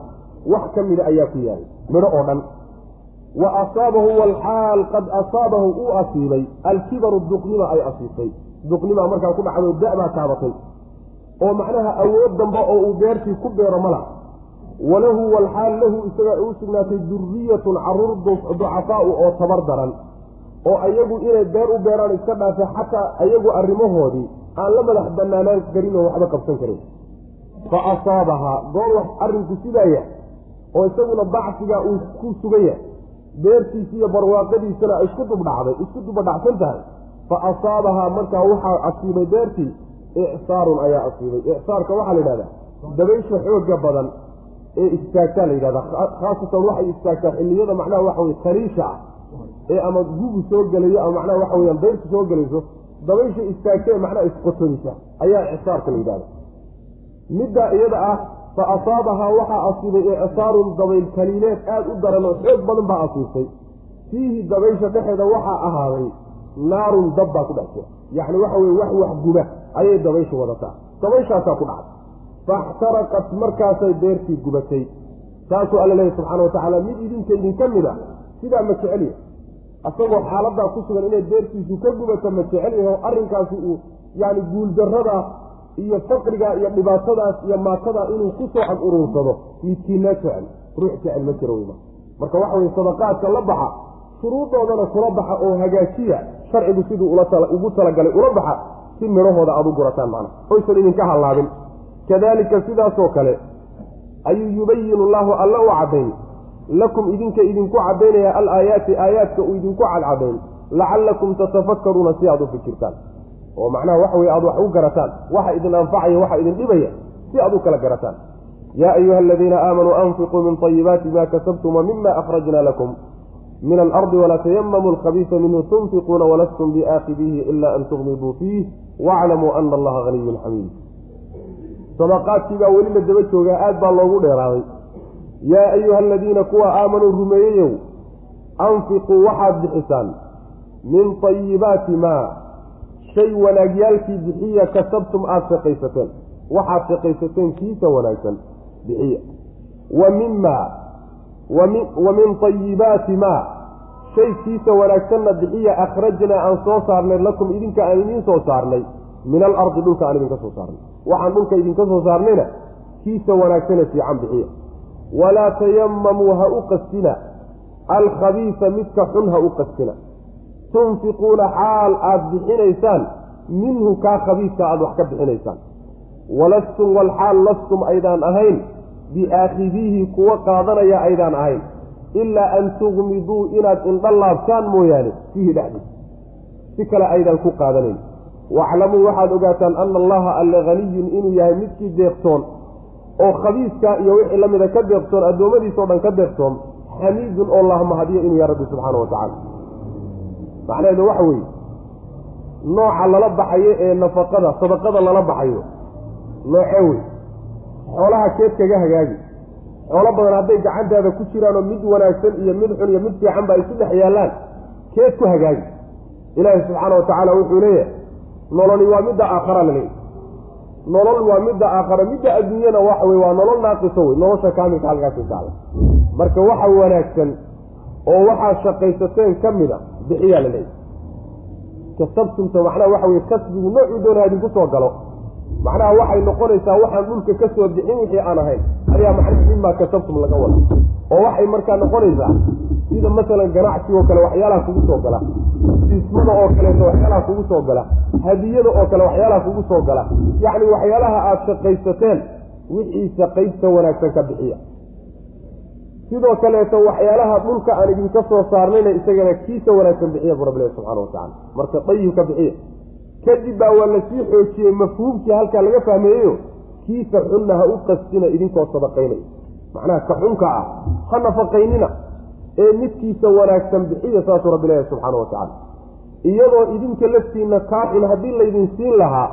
wax ka mida ayaa ku yaalay midho oo dhan. wa asaabahu walxaal qad asaabahu uu asiibay. alkibaru duqnima ay asiibtay duqnima markaa ku dhacdo da-baa taabatay. oo macnaha awood damba oo uu beertii ku beero ma laha walahu walxaal lahu isaga u sugnaatay duriyatun carruur ducafaau oo tabar daran. oo ayagu inay beer u beeraan iska dhaafe xataa ayagu arrimahoodii aan la madax banaanaan karin oo waxba qabsan karin. fa asaabahaa goor wax arrinku sidaaya oo isaguna bacsigaa uu ku sugan yahay beertiisi iyo barwaaqadiisana isku dubdhacday isku dubadhacsan tahay fa asaabahaa markaa waxaa asiibay beertii icsaarun ayaa asiibay. Icsaarka waxaa la yidhahdaa dabaysha xooga badan ee istaagtaa la yidhahdaa khaasatan waxay istaagtaa xilliyada macnaha waxa weye tariisha ah ee ama gugu soo gelayo ama macnaha waxa weyaan dayrtu soo gelayso dabaysha istaagta ee macnaha isqotonisa ayaa icsaarka la yidhahda middaa iyada ah fa asaabahaa waxaa asiibay icsaarun dabayl kaliileed aada u daran oo xoog badan baa asiibtay. Fiihi dabaysha dhexeeda waxaa ahaaday naarun dab baa ku dhex jira yacni waxa weye wax wax guba ayay dabayshu wadataa dabayshaasaa ku dhacday. Faxtaraqat markaasay beertii gubatay. Saasuu alla leeyahy subxaana watacaala mid idinka idinka mid a sidaa ma jecelya asagoo xaaladaa ku sugan inay beertiisu ka gubato ma jecel yaho arrinkaasi uu yani guuldarrada iyo faqriga iyo dhibaatadaas iyo maatadaa inuu ku soo ag uruursado midkiinaa jecel ruux jecel ma jiro weyma marka waxa weye sadaqaadka la baxa shuruudoodana kula baxa oo hagaajiya sharcigu siduu ugu talagalay ula baxa si midhahooda aada u gurataan macna. Oysan idinka hallaabin. Kadalika sidaasoo kale ayuu yubayinu llaahu alla u caddayn. Lakum idinka idinku caddaynaya alaayaati aayaadka uu idinku cadcadayn lacallakum tatafakkaruuna si aad u fikirtaan. Oo macnaha waxa weye aad wax u garataan waxa idin anfacaya waxa idin dhibaya si aad u kala garataan. Yaa ayuha aladiina aamanuu anfiquu min طayibaati ma kasabtum wmima akhrajna lakum min alardi walaa tayamamuu alkhabiisa minhu tunfiquuna walastum biaakidihi ila an tugmiduu fiih waaclamuu ana allaha haniyun xamiid sadaqaadkii baa weli la daba joogaa aad baa loogu dheeraaday yaa ayuha aladiina kuwa aamanuu rumeeyeyow anfiquu waxaad bixisaan min tayibaati maa shay wanaagyaalkii bixiya kasabtum aada shaqaysateen waxaad shaqaysateen kiisa wanaagsan bixiya wa mima wa min tayibaati maa shay kiisa wanaagsanna bixiya akhrajnaa aan soo saarnay lakum idinka aan idiin soo saarnay. Min alardi dhulka aan idinka soo saarnay. Waxaan dhulka idinka soo saarnayna kiisa wanaagsane fiican bixiya. Walaa tayamamuu ha u qastina alkhabiisa midka xun ha u qastina tunfiquuna xaal aada bixinaysaan minhu kaa khabiiska aada wax ka bixinaysaan. Walastum walxaal lastum aydaan ahayn biaakhidiihi kuwa qaadanaya aydaan ahayn. Ilaa an tugmiduu inaad indha laabtaan mooyaane fiihi dhexdiisa si kale aydan ku qaadanayn waaclamuu waxaad ogaataan ana allaha alle haniyun inuu yahay midkii deeqtoon oo khabiiska iyo wixii la mida ka deeqtoon addoommadiisao dhan ka deeqtoon xamiidun oo lahmahadiyo inuu yahay rabbi subxaana wa tacaala. Macnaheedu waxa weeye nooca lala baxayo ee nafaqada sadaqada lala baxayo noocee wey xoolaha keed kaga hagaagi. Xoolo badan hadday gacantaada ku jiraanoo mid wanaagsan iyo mid xun iyo mid fiican ba ku dhex yaallaan keed ku hagaagi. Ilaahi subxaana wa tacaala wuxuu leeyahay nololi waa midda aakhara la leeyahy nolol waa midda aakhara midda adduunyana waxa wey waa nolol naaqiso wey nolosha kaamilka halkaasi taala marka waxa wanaagsan oo waxaad shaqaysateen ka mid a bixiyaa la leeyahy kasabtumta macnaha waxa weye kasbigu noocuu doonaa idinku soo galo macnaha waxay noqonaysaa waxaan dhulka ka soo bixin wixii aan ahayn. Ayaa macnaha mimaa kasabtum laga wada. Oo waxay markaa noqonaysaa sida masalan ganacsi oo kale waxyaalaha kugu soo gala siismada oo kaleeto waxyaalaha kugu soo gala hadiyada oo kale waxyaalaha kugu soo gala. Yacni waxyaalaha aada shaqaysateen wixiisa qaybta wanaagsan ka bixiya. Sidoo kaleeto waxyaalaha dhulka aan idinka soo saarnayna isagana kiisa wanaagsan bixiya bu rabbilahi subxana watacala marka dayibka bixiya kadib baa waa la sii xoojiyey mafhuumkii halkaa laga fahmeeyeyo kiisa xunna ha u qastina idinkoo sadaqaynaya macnaha ka xunka ah ha nafaqaynina ee midkiisa wanaagsan bixiya saasuu rabbi leeyahay subxaana wa tacaala. Iyadoo idinka laftiinna kaa xun haddii laydin siin lahaa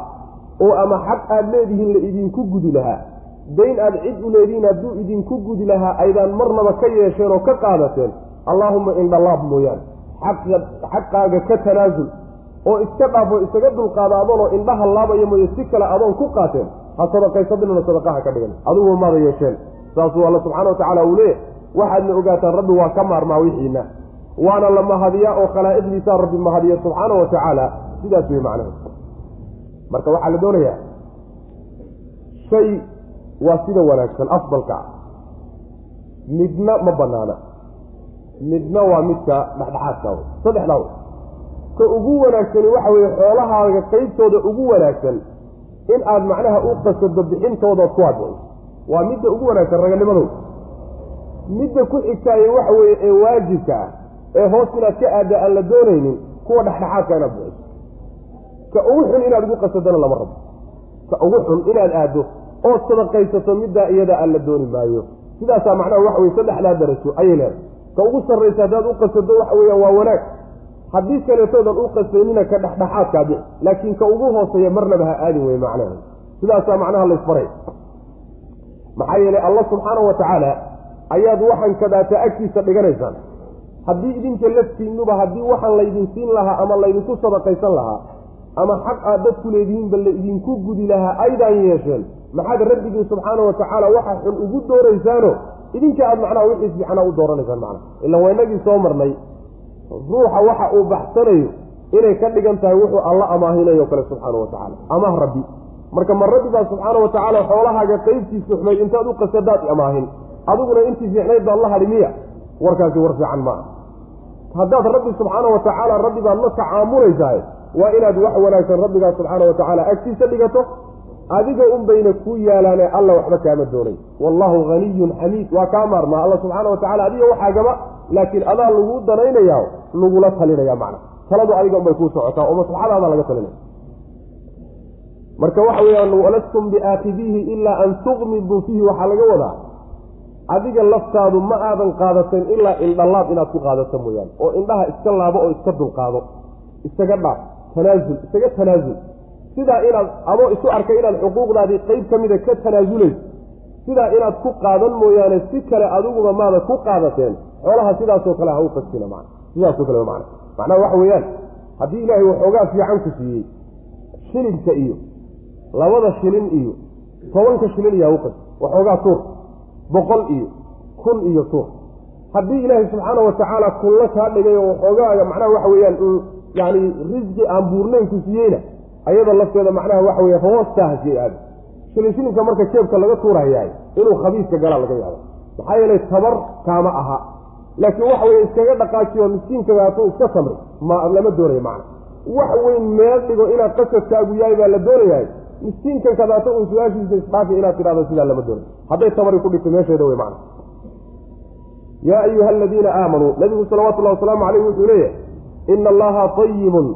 oo ama xaq aada leedihiin la idinku gudi lahaa. Dayn aada cid u leedihiin hadduu idinku gudi lahaa aydaan marnaba ka yeesheen oo ka qaadateen allaahuma indhalaab mooyaane. Xaqaaga ka tanaasul oo iska dhaafo isaga dulqaada adoonoo indhaha laabaya mooye si kale adoon ku qaateen ha sadaqaysadinana sadaqaha ka dhigan adugu maada yeesheen. Saasuu alla subxana wa tacaala uu leeyahy waxaadna ogaataan rabbi waa ka maarmaa wixiina waana la mahadiyaa oo khalaa'iqdiisaa rabbi mahadiya subxaana wa tacaala sidaas wey macnahe marka waxaa la doonayaa shay waa sida wanaagsan afdalka. Ah midna ma banaana midna waa midka dhexdhexaadka wey saddexdaa wey ka ugu wanaagsani waxa weeye xoolahaaga qaybtooda ugu wanaagsan in aad macnaha u qasado bixintoodaod ku adiciso waa midda ugu wanaagsan raganimadow midda ku xigtaaye waxa weeye ee waajibka ah ee hoos inaad ka aadda aan la doonaynin kuwa dhexdhexaadka inaad bixiso ka ugu xun inaad ugu qasadana lama rabo. Ka ugu xun inaad aaddo ood sadaqaysato middaa iyada aan la dooni maayo. Sidaasaa macnaha waxa weye saddexdaa darajo ayay leedahay. Ka ugu sarraysa haddaad u qasado waxa weeyaan waa wanaag haddii kaleetoodan u qasaynina ka dhexdhexaadkaa bixi laakiin ka ugu hooseeya marnaba ha aadin wey macnaha. Sidaasaa macnaha laysbaray maxaa yeelay allah subxaana wa tacaala ayaad waxaan kadaata agtiisa dhiganaysaan. Haddii idinka laftiinuba haddii waxaan laydin siin lahaa ama laydinku sadaqaysan lahaa ama xaq aad dadku leedihiinba la idinku gudi lahaa aydaan yeesheen maxaad rabbigii subxaana wa tacaala waxa xun ugu dooraysaano idinka aad macnaha wixiis fiicnaa u dooranaysaan macnaha. Ila waa inagii soo marnay ruuxa waxa uu baxsanayo inay ka dhigan tahay wuxuu alla amaahinayo kale subxaana wa tacaala. Amaah rabbi. Marka ma rabbi baa subxaana wa tacaala xoolahaaga qaybtiisa xumayd intaad u qasadaad amaahin. Adiguna intii fiicnayd baad la hadhi miya. Warkaasi war fiican maaha. Haddaad rabbi subxaana wa tacaala rabbi baad la tacaamulaysahay waa inaad wax wanaagsan rabbigaa subxaana wa tacaala agtiisa dhigato adiga un bayna ku yaalaane alla waxba kaama doonay. Wallaahu haniyun xamiid waa kaa maarmaa. Alla subxaana wa tacala adiga waxaagaba laakiin adaa lagu danaynayaa lagula talinaya macna. Taladu adiga unbay kuu socotaa oo maslaxadaada laga talinaya marka waxa weeyaan walastum biaakidiihi ilaa an tuqmiduu fiihi waxaa laga wadaa adiga laftaadu ma aadan qaadateen ilaa indhalaab inaad ku qaadato mooyaane oo indhaha iska laabo oo iska dulqaado isaga dhaaf tanaasul isaga tanaasul sidaa inaad adoo isu arkay inaad xuquuqdaadii qeyb ka mida ka tanaasuleyso sidaa inaad ku qaadan mooyaane si kale adiguba maada ku qaadateen xoolaha sidaasoo kale ha u fasina man sidaasoo kale man macnaha waxa weeyaan haddii ilaahay waxoogaa fiican ku siiyey shilinka iyo labada shilin iyo tobanka shilin iyo hauqas waxoogaa tuur. Boqol iyo kun iyo tuur. Haddii ilaahay subxaana wa tacaala kunla kaa dhigay oo waxoogaaga macnaha waxa weeyaan uu risqi aan buurnayn ku siiyeyna ayada lafteeda macnaha waxa weye hasiyey aada shilin shilinka marka jeebka laga tuurahayaay inuu khabiiska galaa laga yaabo. Maxaa yeelay tabar kaama aha laakiin waxa weye iskaga dhaqaajiyo miskiinkagaatuu iska samri ma lama doonayo macna. Wax weyn meel dhigo inaad qasadkaagu yahay baa la doonayahay. Miskiinkan kadaato uun su'aashiisa isdhaafi inaad tidhahdo sidaa lama doonayo hadday tabari ku dhigto meesheeda wey macna. Yaa ayuha aladiina aamanuu nabigu salawatullahi wasalaamu caleyh wuxuu leeyahay ina allaha tayibun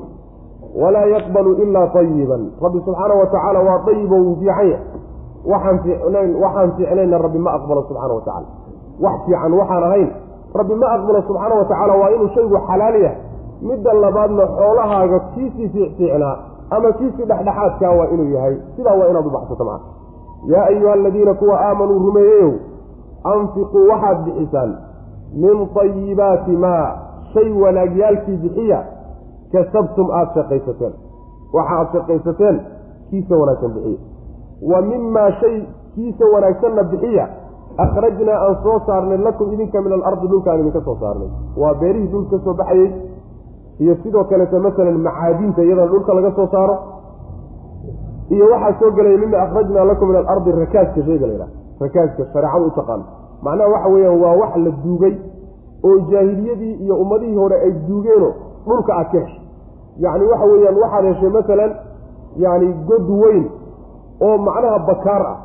walaa yaqbalu ilaa tayiban rabbi subxaana wa tacaala waa dayibo wuu fiican yahay. Waxaan fiicnayn waxaan fiicnayna rabbi ma aqbalo subxaana wa tacala wax fiican waxaan ahayn rabbi ma aqbalo subxaana wa tacaala waa inuu shaygu xalaal yahay. Midda labaadna xoolahaaga kiisii fiicfiicnaa ama kiisii dhexdhexaadkaa waa inuu yahay. Sidaa waa inaad u baxsato macana yaa ayuha aladiina kuwa aamanuu rumeeyeyow anfiquu waxaad bixisaan min tayibaati maa shay wanaagyaalkii bixiya kasabtum aada shaqaysateen. Waxa aada shaqaysateen kiisa wanaagsan bixiya. Wa mimaa shay kiisa wanaagsanna bixiya akhrajnaa aan soo saarnay lakum idinka min alardi dhulkaan idinka soo saarnay waa beerihii dhulka ka soo baxayey iyo sidoo kaleeto masalan macaadinta iyadana dhulka laga soo saaro iyo waxaa soo gelaya mima akhrajnaa lakum min alardi rakaaska shayga la yidhaha rakaaska shareecadu u macnaha waxa weeyaan waa wax la duugay oo jaahiliyadii iyo ummadihii hore ay duugeeno dhulka aad ka heshay yacni waxa weeyaan waxaad heshay masalan yacni god weyn oo macnaha bakaar ah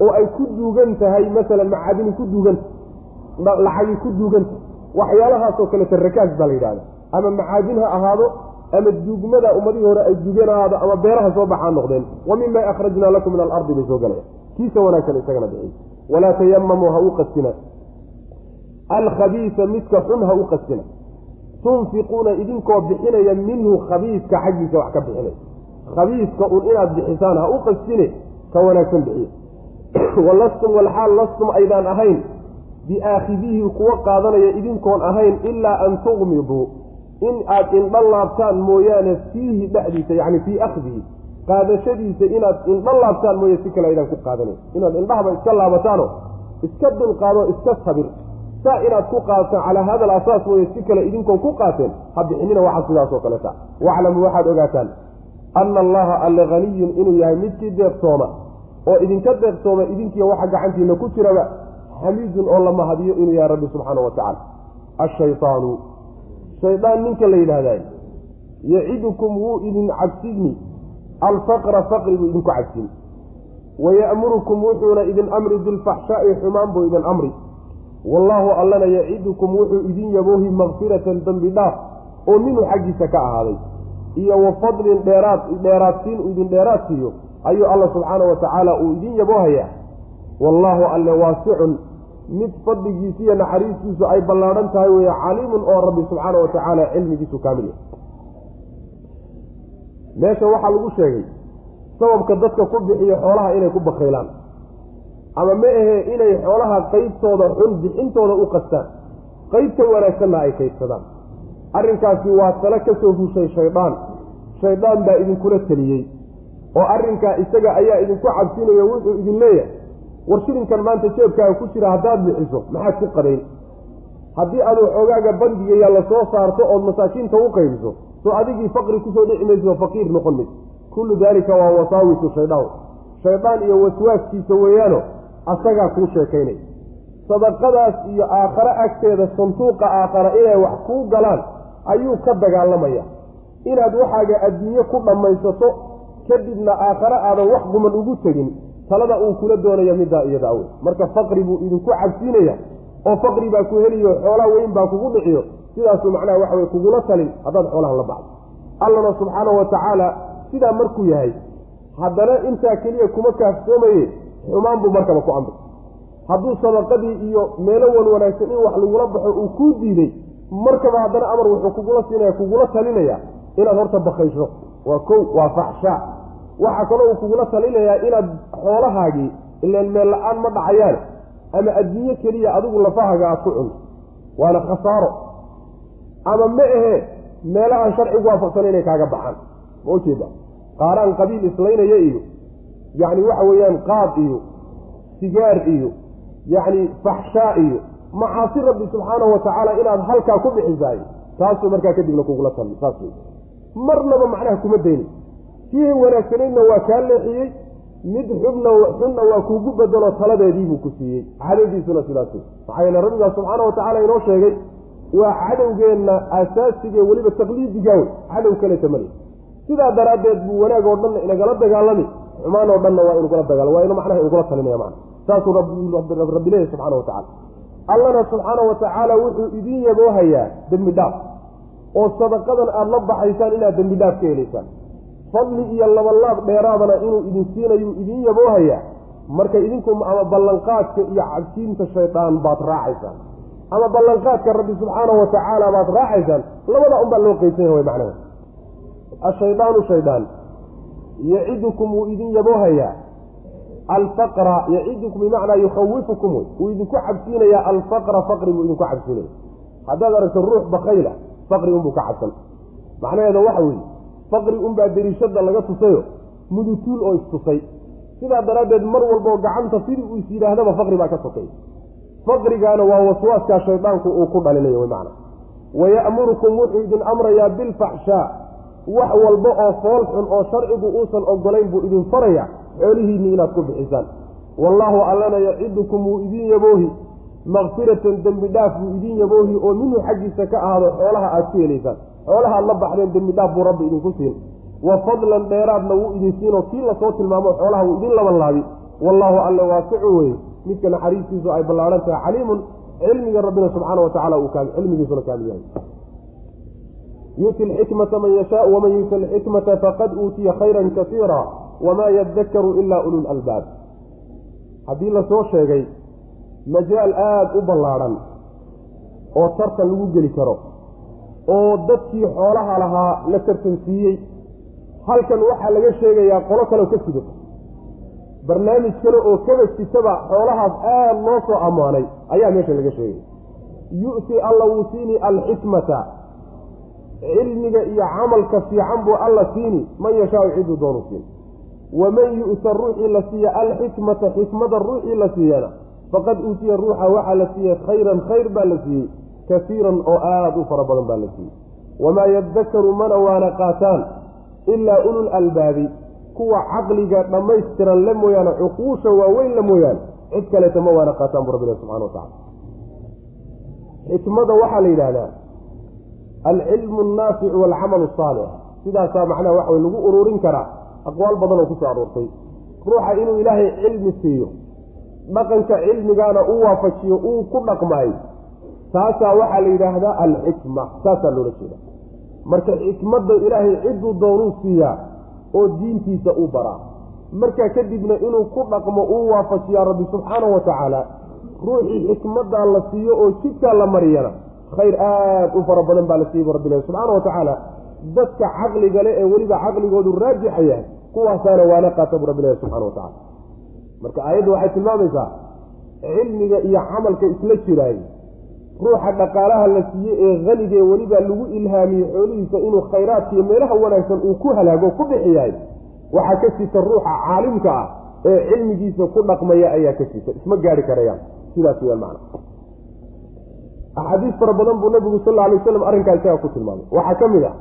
oo ay ku duugan tahay masalan macaadini ku duuganta lacagi ku duuganta waxyaalahaasoo kaleta rakaas baa la yidhahda ama macaadin ha ahaado ama duugmada ummadihii hore ay duugeen ha ahaado ama beeraha soo baxaa noqdeen. Wa mima akhrajnaa lakum min alardi bay soo galaya kiisa wanaagsan isagana bixiy walaa tayamamuu ha u qastina alkhabiisa midka xun ha u qastina tunfiquuna idinkoo bixinaya minhu khabiiska xaggiisa wax ka bixinaya. Khabiiska un inaad bixisaan ha u qastine ka wanaagsan bixiya walastum walxaal lastum aydaan ahayn. Biaakhidihi kuwa qaadanaya idinkoon ahayn ilaa an tuqmiduu. In aad indha laabtaan mooyaane fiihi dhexdiisa yacni fii akhdihi qaadashadiisa inaad indha laabtaan mooye si kale aydaan ku qaadanayn inaad indhahaba iska laabataano iska dulqaado iska sabir. Saa inaad ku qaadataan calaa hada alasaas mooye si kale idinkoon ku qaateen ha bixinina waxa sidaasoo kaleta waclamuu waxaad ogaataan ana allaha alle haniyun inuu yahay midkii deeqtooma oo idinka deeqtooma idinkiiyo waxa gacantiina ku jiraba xamiidun oo la mahadiyo inuu yahay rabbi subxaana wa tacaala. Ashaytaanu shaydaan ninka la yidhaahday yacidukum wuu idin cabsigni alfaqra faqri buu idinku cabsin waya'murukum wuxuuna idin amri bilfaxshaa'i xumaan buu idin amri. Wallaahu allana yacidukum wuxuu idin yaboohi makfiratan dembi dhaaf oo minhu xaggiisa ka ahaaday. Iyo wa fadlin dheeraad dheeraadsiin uu idin dheeraad siiyo ayuu alla subxaana wa tacaala uu idin yaboohayaa. Wallaahu alle waasicun mid fadligiisa iyo naxariistiisu ay ballaadhan tahay weeye caliimun oo rabbi subxaana wa tacaala cilmigiisu kaamil yahay. Meesha waxaa lagu sheegay sababka dadka ku bixiyo xoolaha inay ku bakaylaan. Ama ma ahe inay xoolaha qaybtooda xun bixintooda u qastaan. Qaybta wanaagsanna ay kaydsadaan arrinkaasi waa talo ka soo hushay shaydaan. Shaydaan baa idinkula teliyey oo arrinkaa isaga ayaa idinku cabsinayo wuxuu idin leeyahay war shilinkan maanta jeebkaaga ku jira haddaad bixiso maxaad ku qadayn? Haddii aad waxoogaaga bangiga yaa la soo saarto ood masaakiinta u qaybiso soo adigii faqri ku soo dhici mayso faqiir noqon mayso. Kullu daalika waa wasaawisu shaydaan. Shaydaan iyo waswaaskiisa weeyaano asagaa kuu sheekaynay sadaqadaas iyo aakhare agteeda sanduuqa aakhara inay wax kuu galaan ayuu ka dagaalamaya. Inaad waxaaga adduunye ku dhammaysato kadibna aakhare aadan wax guman ugu tegin talada uu kula doonayo middaa iyada awey marka faqri buu idinku cabsiinaya oo faqri baa ku heliyo xoolaa weyn baa kugu dhiciyo sidaasuu macnaha waxa weye kugula talin haddaad xoolahan la baxdo allana subxaanahu wa tacaala sidaa markuu yahay haddana intaa keliya kuma kaaftoomaye xumaan buu markaba ku amri hadduu sadaqadii iyo meelo wan wanaagsan in wax lagula baxo uu kuu diiday markaba haddana amar wuxuu kugula siinaya kugula talinaya inaad horta bakaysho waa kow waa faxshaa waxaa kaloo uu kugula talinayaa inaad xoolahaagii ilaan meel la'aan ma dhacayaan ama adduunyo keliya adigu lafahaga aad ku cunto waana khasaaro. Ama ma ahe meelahaan sharcigu waafaqsan inay kaaga baxaan. Ma ujeeda qaaraan qabiil islaynaya iyo yacni waxa weeyaan qaad iyo sigaar iyo yacni faxshaa iyo macaasi rabbi subxaanahu wa tacaala inaad halkaa ku bixisaay taasuu markaa kadibna kugula talin saas wey marnaba macnaha kuma dayni kii wanaagsanaydna waa kaa leexiyey mid xubna xunna waa kuugu bedelo taladeediibuu ku siiyey. Cadowgiisuna sidaas maxaa yeele rabbigaa subxaana wa tacaala inoo sheegay waa cadowgeenna asaasiga weliba taqliidiga wey cadow kaleta male sidaa daraaddeed buu wanaag oo dhanna inagala dagaalami. Xumaan oo dhanna waa inugula dagaalami waa inu macnaha inugula talinaya macna. Saasuu rabbi leeyahy subxana wa tacala allana subxaana wa tacaala wuxuu idin yaboohayaa dembi dhaaf oo sadaqadan aada la baxaysaan inaad dembi dhaaf ka helaysaan. Fadli iyo labalaab dheeraadana inuu idin siinayu idin yaboohaya marka idinku ama ballanqaadka iyo cabsiinta shaydaan baad raacaysaan. Ama ballanqaadka rabbi subxaanahu watacaala baad raacaysaan labada unbaa loo qeysanya way macnaha. Ashaydaanu shaydaan yacidukum wuu idin yaboohayaa alfaqra yacidukum bimacnaa yukhawifukum wey wuu idinku cabsiinayaa. Alfaqra faqri buu idinku cabsiinaya haddaad aragto ruux bakayla faqri unbuu ka cabsan macnaheeda waxa weeye faqri unbaa dariishada laga tusayo mudutuul oo istusay. Sidaa daraaddeed mar walboo gacanta fidi uu is yidhaahdaba faqri baa ka sokay faqrigaana waa waswaaskaa shaydaanku uu ku dhalinayo wy macna. Waya'murukum wuxuu idin amrayaa bilfaxshaa wax walba oo fool xun oo sharcigu uusan ogolayn buu idin faraya xoolihiinni inaad ku bixisaan. Wallaahu allana yacidukum wuu idin yaboohi makfiratan dembi dhaaf buu idin yaboohi oo minhu xaggiisa ka ahaado xoolaha aad ku helaysaan. Xoolaha ad la baxdeen dembi dhaaf buu rabbi idinku siin. Wa fadlan dheeraadna wuu idin siinoo kii la soo tilmaamo xoolaha wuu idin laban laabi wallaahu alle waasicu weye midka naxariistiisu ay ballaahan tahay caliimun cilmiga rabbina subxaana wa tacala cilmigiisuna kaamil yahay. Yu'ti alxikmata man yashaau waman yu'ta alxikmata faqad uutiya khayran kasiira wamaa yadakaru ilaa ulul albaab. Haddii la soo sheegay majaal aada u ballaadhan oo tartan lagu geli karo oo dadkii xoolaha lahaa la tartansiiyey halkan waxaa laga sheegayaa qolo kaleo ka sidato barnaamij kale oo kaba sitaba xoolahaas aada loo soo ammaanay ayaa meesha laga sheegay. Yu'ti alla wuu siini alxikmata. Cilmiga iyo camalka fiican buu alla siini man yashaau ciduu doonu siin. Waman yu'ta ruuxii la siiya alxikmata xikmada ruuxii la siiyana faqad uutiya ruuxa waxaa la siiyey khayran khayr baa la siiyey kasiiran oo aada u fara badan baa la siiyey. Wamaa yadakaru mana waana qaataan ilaa ulul albaabi kuwa caqliga dhammaystiran la mooyaane cuquusha waaweyn la mooyaane cid kaleeta ma waana qaataan bu rabbilah subxana wa tacala xikmada waxaa la yidhaahdaa alcilmu annaaficu waalcamalu asaalix sidaasaa macnaha waxa wey lagu ururin karaa aqwaal badan oo ku soo aroortay. Ruuxa inuu ilaahay cilmi siiyo dhaqanka cilmigaana u waafajiyo uu ku dhaqmaay taasaa waxaa la yidhaahdaa alxikma saasaa loola jeeda marka xikmadda ilaahay cidduu doonuu siiyaa oo diintiisa u baraa. Markaa kadibna inuu ku dhaqmo uu waafajiyaa rabbi subxaanahu wa tacaala. Ruuxii xikmaddaa la siiyo oo jidkaa la mariyana khayr aada u fara badan baa la siiyey bu rabbilahi subxaana wa tacaala. Dadka caqliga le ee weliba caqligoodu raajixa yahay kuwaasaana waana qaata bu rabbilahi subxana wa tacala marka aayaddu waxay tilmaamaysaa cilmiga iyo camalka isla jiraay ruuxa dhaqaalaha la siiyey ee hanigee weliba lagu ilhaamiyey xoolihiisa inuu khayraadkiiyo meelaha wanaagsan uu ku halaago ku bixiyahay waxaa ka sita ruuxa caalimka ah ee cilmigiisa ku dhaqmaya ayaa ka sita isma gaari karayaan. Sidaas weyaan macna. Axaadiis fara badan buu nabigu sal alay waslam arrinkaa isaga ku tilmaamay. Waxaa ka mid ah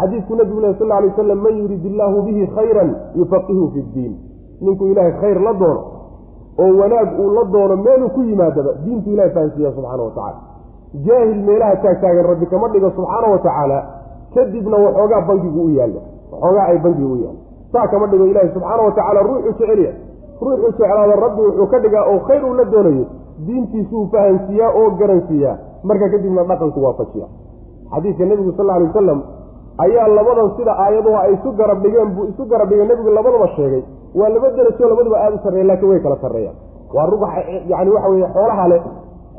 xadiidku nabigu leh sal lay waslam man yurid illaahu bihi khayran yufaqihu fi ddiin ninkuu ilaahay khayr la doono oo wanaag uu la doono meeluu ku yimaadaba diintu ilahay fahansiiya subxaana wa tacala jaahil meelaha taagtaagan rabbi kama dhigo subxaana wa tacaala kadibna waxoogaa bangigu u yaallo. Waxoogaa ay bangigu u yaallo. Saa kama dhigo ilaahi subxaana wa tacaala ruuxuu jecelya ruuxuu jeclaada rabbi wuxuu ka dhigaa oo khayr uu la doonayo. Diintiisuu fahansiiyaa oo garansiiyaa. Marka kadibna dhaqanku waafajiya xadiidka nebigu sal alay wasalam ayaa labadan sida aayaduhu ay isu garab dhigeen buu isu garab dhigeen. Nebigu labadaba sheegay waa laba derajo labaduba aada u sarreeya laakiin way kala sarreeyaan waa ruux yani waxa weye xoolaha leh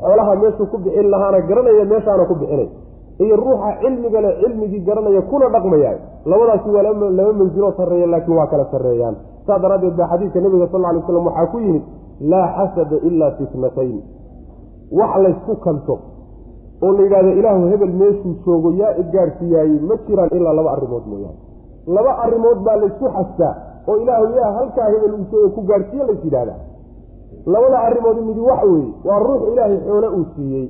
xoolaha meeshuu ku bixin lahaana garanaya meeshaana ku bixinay. Iyo ruuxa cilmiga leh cilmigii garanaya kuna dhaqmaya labadaasi waa laba mansiloo sarreeya laakiin waa kala sarreeyaan. Saa daraaddeed baa xadiidka nebiga sal alay slam waxaa ku yimid laa xasada ilaa fitnatayn wax laysku kanto oo la yidhahdo ilaahu hebel meeshuu joogo yaa idgaarsiiyaayey ma jiraan ilaa laba arrimood mooyaane. Laba arrimood baa laysku xastaa oo ilaahu yaa halkaa hebel uu joogo ku gaarhsiiye lays yidhahdaa labada arrimood midi waxa weeye waa ruux ilaahay xoole uu siiyey.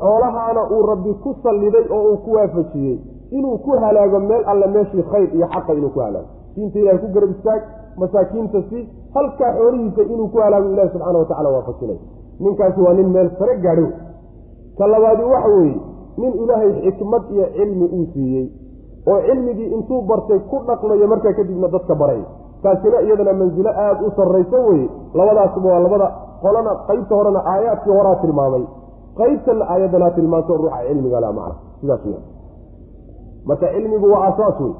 Xoolahaana uu rabbi ku salliday oo uu ku waafajiyey. Inuu ku halaago meel alle meeshii khayr iyo xaqa inuu ku halaago. Diinta ilahay ku garab istaag masaakiinta si halkaa xoolihiisa inuu ku halaago ilahi subxaana watacala waafajinay. Ninkaasi waa nin meel sare gaadho. Ka labaadi waxa weeye nin ilaahay xikmad iyo cilmi uu siiyey oo cilmigii intuu bartay ku dhaqmayo markaa kadibna dadka baray. Taasina iyadana mansilo aada u sarrayso weye labadaasuba waa labada qolana qeybta horena aayaadkii horaa tilmaamay. Qeybtana aayaddanaa tilmaanto ruuxa cilmiga la macna. Sidaas w marka cilmigu waa aasaas wey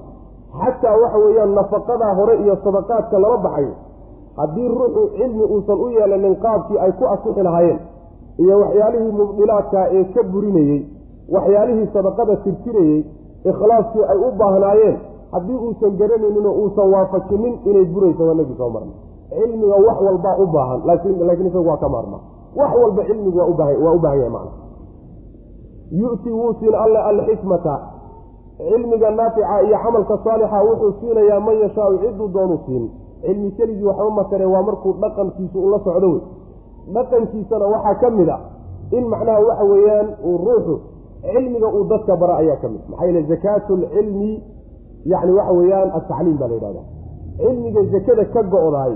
xataa waxa weeyaan nafaqadaa hore iyo sadaqaadka lala baxayo. Haddii ruuxu cilmi uusan u yeelanin qaabkii ay ku asixi lahaayeen iyo waxyaalihii mubdilaadka ee ka burinayey waxyaalihii sadaqada tirtirayey ikhlaaskii ay u baahnaayeen haddii uusan garanayninoo uusan waafajinin inay burayso waa nagi soo marna cilmiga wax walbaa u baahan laakiin isagu waa ka maarmaa. Wax walba cilmigu waa u baahan yahay macna. Yu'ti wuu siin alle alxikmata. Cilmiga naafica iyo camalka saalixa wuxuu siinayaa man yashaau cidduu doonu siin. Cilmi keligii waxba matare waa markuu dhaqankiisu ula socdo wey. Dhaqankiisana waxaa ka mid a in macnaha waxa weeyaan uu ruuxu cilmiga uu dadka bara ayaa ka mid. Maxaa yeele zakaatu lcilmi yacni waxa weeyaan atacliim baa la yidhahda cilmiga zakada ka go-daay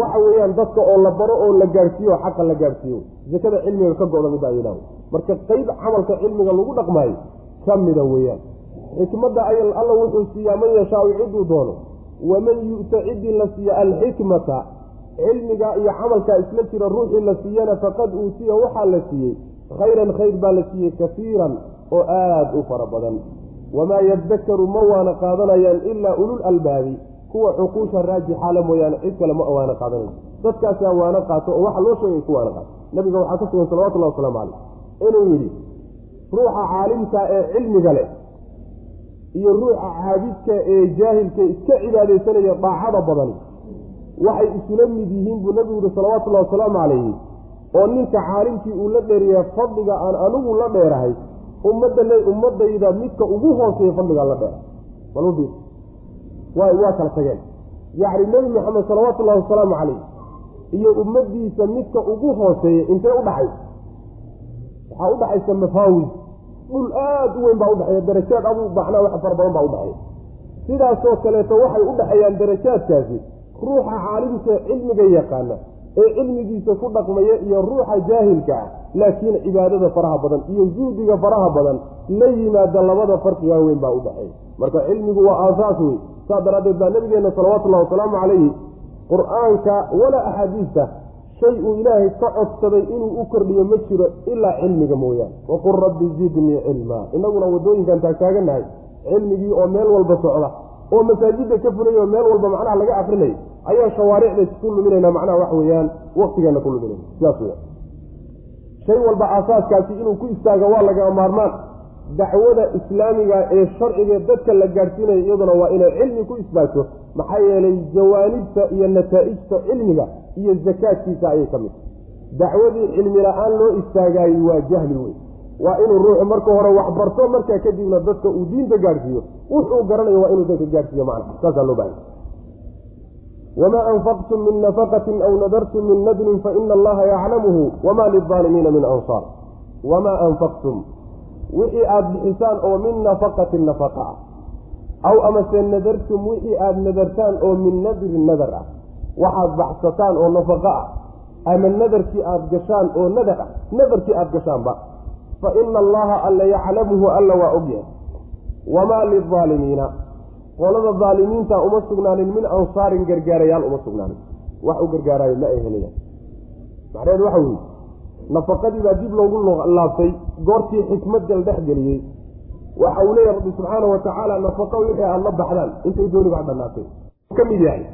waxa weeyaan dadka oo la baro oo la gaadhsiiyo xaqa la gaadhsiiyo zakada cilmiga ka go-da yidhahda marka qeyb camalka cilmiga lagu dhaqmaayo ka mida weeyaan. Xikmadda alla wuxuu siiyaa man yashaau cidduu doono waman yu'ta ciddii la siiya alxikmata. Cilmiga iyo camalka isla jira ruuxii la siiyana faqad uutiya waxaa la siiyey khayran khayr baa la siiyey kasiiran oo aada u fara badan. Wamaa yadakaru ma waana qaadanayaan ilaa ulul albaabi kuwa cuquusha raajixaala mooyaane cid kale ma waana qaadanaya dadkaasaa waana qaato oo waxa loo sheegay ku waana qaato. Nabiga waxaa ka sugan salawatullahi wasalaamu caleyh inuu yidhi ruuxa caalimka ee cilmiga leh iyo ruuxa caabidka ee jaahilka iska cibaadaysanaya daacada badani waxay isula mid yihiin buu nabigu yihi salawatullahi wasalaamu calayhi oo ninka caalimkii uu la dheeriya fadliga aan anigu la dheerahay ummadda ummadayda midka ugu hooseeya fadligaan la dheerahay baludi waa kala tageen. Yacni nebi maxamed salawaatullahi wasalaamu calayh iyo ummadiisa midka ugu hooseeya intee u dhaxaysa waxaa u dhaxaysa mafaawis dhul aada u weyn baa udhexeeya darajaad adu macnaa wax fara badan baa udhexeeya sidaasoo kaleeto waxay u dhexeeyaan darajaadkaasi. Ruuxa caalimka cilmiga yaqaana ee cilmigiisa ku dhaqmaya iyo ruuxa jaahilka ah. Laakiin cibaadada faraha badan iyo zuhdiga faraha badan la yimaada labada farqigaa weyn baa udhexeeya marka cilmigu waa aasaas wey saas daraaddeed baa nabigeena salawatullahi wasalaamu calayhi qur'aanka walaa axaadiista shay uu ilaahay ka codsaday inuu u kordhiyo ma jiro ilaa cilmiga mooyaane. Waqul rabbi zidnii cilmaa inaguna wadooyinkan taagtaaganahay cilmigii oo meel walba socda oo masaajidda ka fulay oo meel walba macnaha laga akrinayo ayaan shawaaricda ku luminayna macnaha wax weeyaan waktigeena ku luminayna sidaas weya shay walba aasaaskaasi inuu ku istaago waa laga maarmaan. Dacwada islaamiga ee sharciga dadka la gaadhsiinayo iyaduna waa inay cilmi ku isbaagto maxaa yeelay jawaanibta iyo nataa'ijta cilmiga iyo zakaadkiisa ayay ka mid. Dacwadii cilmi la'aan loo istaagaayey waa jahli wey waa inuu ruuxu marka hore wax barto markaa kadibna dadka uu diinta gaadhsiiyo wuxuu garanayo waa inuu dadka gaadhsiiyo macna saasaa loo bahanya wamaa anfaqtum min nafaqatin aw nadartum min nadrin faina allaha yaclamuhu wamaa lilظaalimiina min ansaar wamaa anfaqtum wixii aada bixisaan oo min nafaqatin nafaqa ah aw amase nadartum wixii aada nadartaan oo min nadrin nadar ah waxaad baxsataan oo nafaqo ah ama nadarkii aada gashaan oo nadar ah nadarkii aada gashaanba fa ina allaha alla yaclamuhu alla waa ogyahay wamaa lilظaalimiina qolada daalimiinta uma sugnaanin min ansaarin gargaarayaal uma sugnaanin. Wax u gargaaraayo ma ay helayaan macnaheedu waxa weeye nafaqadii baa dib loogu laabtay goortii xikmad la dhex geliyey. Waxa uu leeyahy rabbi subxaana wa tacaala nafaqo wixii aada la baxdaan intay dooniba ha dhanaatay. Ka mid yahay.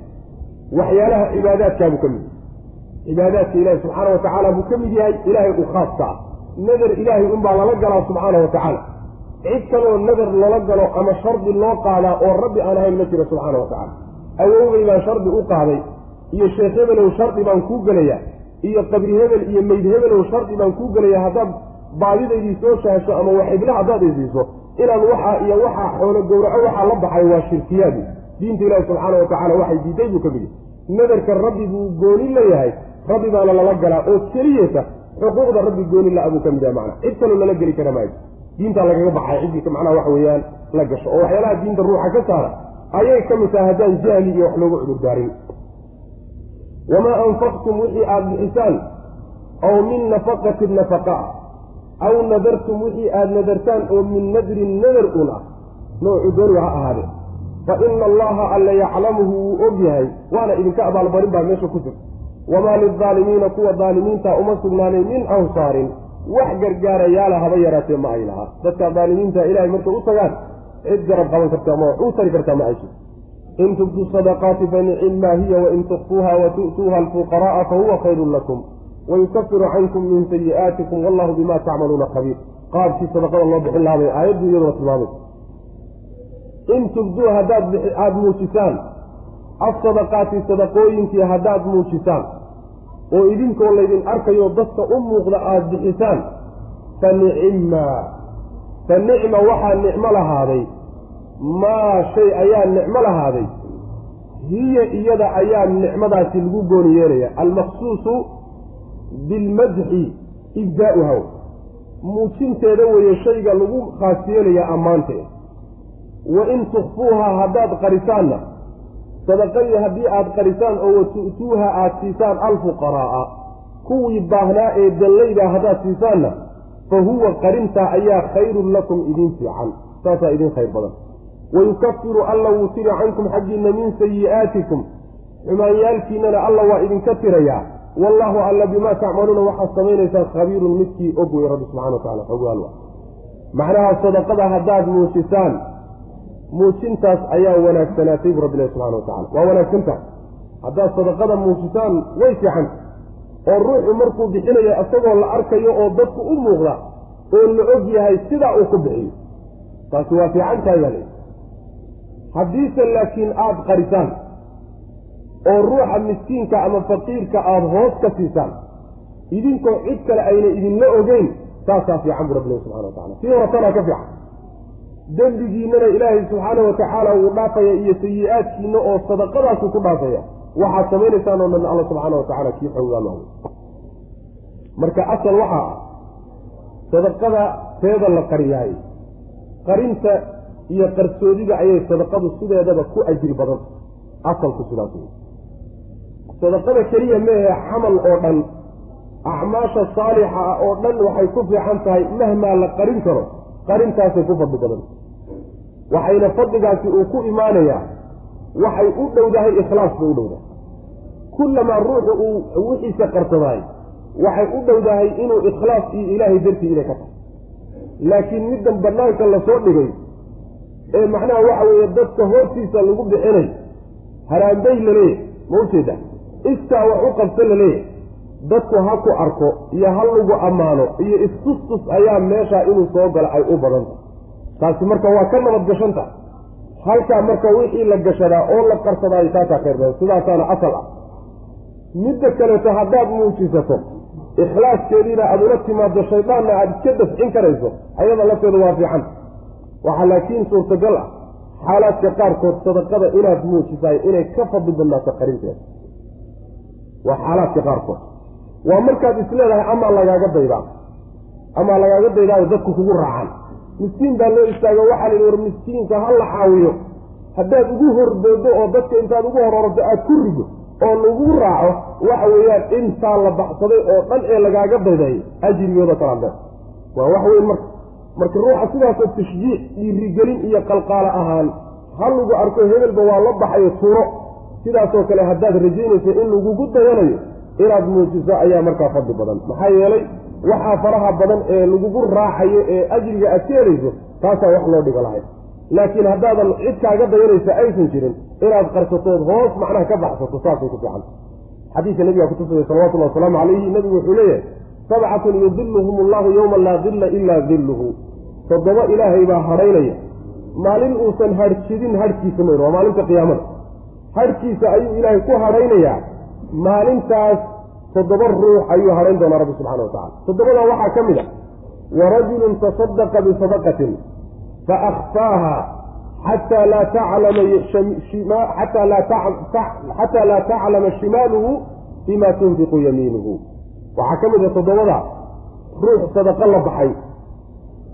Waxyaalaha cibaadaadkaabuu ka mid yahay. Cibaadaadka ilaahi subxaana wa tacaala buu ka mid yahay ilaahay u khaaska ah. Nadar ilaahay unbaa lala galaa subxaana wa tacaala cid kaloo nadar lala galo ama shardi loo qaadaa oo rabbi aan ahayn ma jiro subxaana wa tacaala. Awowgay baan shardi u qaaday iyo sheekh hebelow shardi baan kuu gelayaa iyo qabri hebel iyo meyd hebelow shardi baan kuu gelayaa haddaad baadidaydii soo shaasho ama waxibla haddaad isiiso inaan waxaa iyo waxaa xoolo gowraco waxaa la baxay waa shirkiyaadu diinta ilaahi subxaana wa tacaala waxay diiday buu ka mid yahay. Nadarka rabbi buu gooni leeyahay rabbi baana lala galaa oo keliyata xuquuqda rabbi gooni la-a buu ka mid yahay macna cid kaloo lala geli kara maayo diintaa lagaga baxay ciddii macnaha waxa weeyaan la gasho. Oo waxyaalaha diinta ruuxa ka saara ayay ka mid tahay haddaan jahli iyo wax loogu cudurdaarin wamaa anfaqtum wixii aada bixisaan aw min nafaqatin nafaqa aw nadartum wixii aada nadartaan oo min nadrin nadar un ah noocu dooniga ha ahaadee fa ina allaha alla yaclamuhu wuu og yahay waana idinka abaalmarin baa meesha ku jirta wamaa lilظaalimiina kuwa daalimiinta uma sugnaanay min ansaarin wax gargaarayaala haba yaraatee ma ay lahaa. Dadka daalimiinta ilaahay markay u tagaan cid garab qaban karta wax u tari kartaa ma ayso in tubdu sadaqaati fanicim maa hiya wain tukfuuha watu'tuuha alfuqara'a fahuwa khayrun lakum wayukafiru cankum min sayi'aatikum wallahu bima tacmaluuna khabiir. Qaabkii sadaqada loo bixin lahaa bay aayaddu iyaduna tilmaamay in tubduu haddaad aada muujisaan afsadaqaati sadaqooyinkii haddaad muujisaan oo idinkoo laydin arkayo dadka u muuqda aada bixisaan fa nicimmaa fa nicma waxaa nicmo lahaaday. Maa shay ayaa nicmo lahaaday. Hiya iyada ayaa nicmadaasi lagu gooni yeelaya almaqsuusu bilmadxi ibdaa'uha muujinteeda weeye shayga lagu khaas yeelaya ammaanteeda wa in tukfuuha haddaad qarisaanna sadaqadii haddii aada qarisaan oo watu'tuuha aada siisaan alfuqaraa'a kuwii baahnaa ee dallayda haddaad siisaanna fa huwa qarintaa ayaa khayrun lakum idin fiican. Saasaa idin khayr badan. Wayukafiru alla wuu tiri cankum xaggiinna min sayi'aatikum. Xumaanyaalkiinnana alla waa idinka tirayaa. Wallaahu alla bimaa tacmaluuna waxaad samaynaysaan khabiirun midkii og wey rabbi subxana wa tacala xogaal macnaha sadaqada haddaad muujisaan muujintaas ayaa wanaagsanaatay bu rabbilahi subxana wa tacala waa wanaagsantaha haddaad sadaqada muujisaan way fiicanta oo ruuxu markuu bixinayo isagoo la arkayo oo dadku u muuqda oo la og yahay sidaa uu ku bixiyo. Taasi waa fiicantahay baa leyi haddiise laakiin aada qarisaan oo ruuxa miskiinka ama faqiirka aada hoos ka siisaan idinkoo cid kale ayna idinla ogeyn saasaa fiican bu rabbilahi subxana wa tacala sii horatanaa ka fiican dembigiinana ilaahay subxaana wa tacaala wuu dhaafaya iyo sayi-aadkiina oo sadaqadaasu ku dhaafaya. Waxaad samaynaysaan oo dhan alla subxaana wa tacala kii xoogaalo marka asal waxaa ah sadaqada teeda la qariyaay qarinta iyo qarsoodiga ayay sadaqadu sideedaba ku ajri badan asalku sidaas wey sadaqada keliya meehe camal oo dhan. Acmaasha saalixa ah oo dhan waxay ku fiican tahay mahmaa la qarin karo. Qarintaasay ku fadli badan waxayna fadligaasi uu ku imaanayaa waxay u dhowdahay ikhlaas bay u dhowdahay kullamaa ruuxu uu wixiisa qarsadaay waxay u dhowdahay inuu ikhlaas iyo ilaahay dartii inay ka tahay. Laakiin middan bannaanka la soo dhigay ee macnaha waxa weeye dadka hortiisa lagu bixinay haraambay laleeyahy ma ujeeda istaa wax u qabta laleeyahy dadku ha ku arko iyo ha lagu ammaano iyo istustus ayaa meeshaa inuu soo galo ay u badanta taasi marka waa ka nabad gashanta. Halkaa marka wixii la gashadaa oo la qarsadaayo taasaa khayr badan sidaasaana asal ah. Midda kaleeto haddaad muujisato ikhlaaskeediina aada ula timaado shaydaanna aada iska dafcin karayso ayada lafteeda waa fiican. Waxaa laakiin suurtagal ah xaalaadka qaarkood sadaqada inaad muujisaay inay ka fadli badnaato qarinteeda waa xaalaadka qaarkood. Waa markaad isleedahay amaa lagaaga daydaa? Amaa lagaaga daydaayo dadku kugu raacaan miskiin baa loo istaago waxaa layihi war miskiinka ha la caawiyo. Haddaad ugu horboodo oo dadka intaad ugu hororto aada ku rido oo lagu raaco waxa weeyaan intaa la baxsaday oo dhan ee lagaaga dayday ajrigooda kalaandee waa wax weyn marka. Marka ruuxa sidaasoo tashjiic dhiirigelin iyo qalqaalo ahaan ha lagu arko hebelba waa la baxayo turo. Sidaasoo kale haddaad rajaynayso in lagugu dayanayo inaad muujiso ayaa markaa fadli badan. Maxaa yeelay waxaa faraha badan ee lagugu raacayo ee ajriga aad ka helayso taasaa wax loo dhigo lahayd. Laakiin haddaadan cid kaaga dayanaysa aysan jirin inaad qarsatood hoos macnaha ka baxsato saasay ku fiican. Xadiidka nabiga kutusaya salawatullahi wasalaamu calayhi nabigu wuxuu leeyahay sabcatun yudiluhum allahu yowma laa dilla ilaa dilluhu toddoba ilaahay baa hadhaynaya maalin uusan hadhjidin hadhkiisa mayno waa maalinta qiyaamada. Hadhkiisa ayuu ilaahay ku hadhaynayaa maalintaas toddoba ruux ayuu hadhayn doonaa rabbi subxana wa tacala toddobadaa waxaa ka mid a warajulun tasadaqa bisadaqatin faakfaaha xataa laa taclama shimaaluhu bima tunfiqu yamiinuhu. Waxaa ka mid a toddobada ruux sadaqo la baxay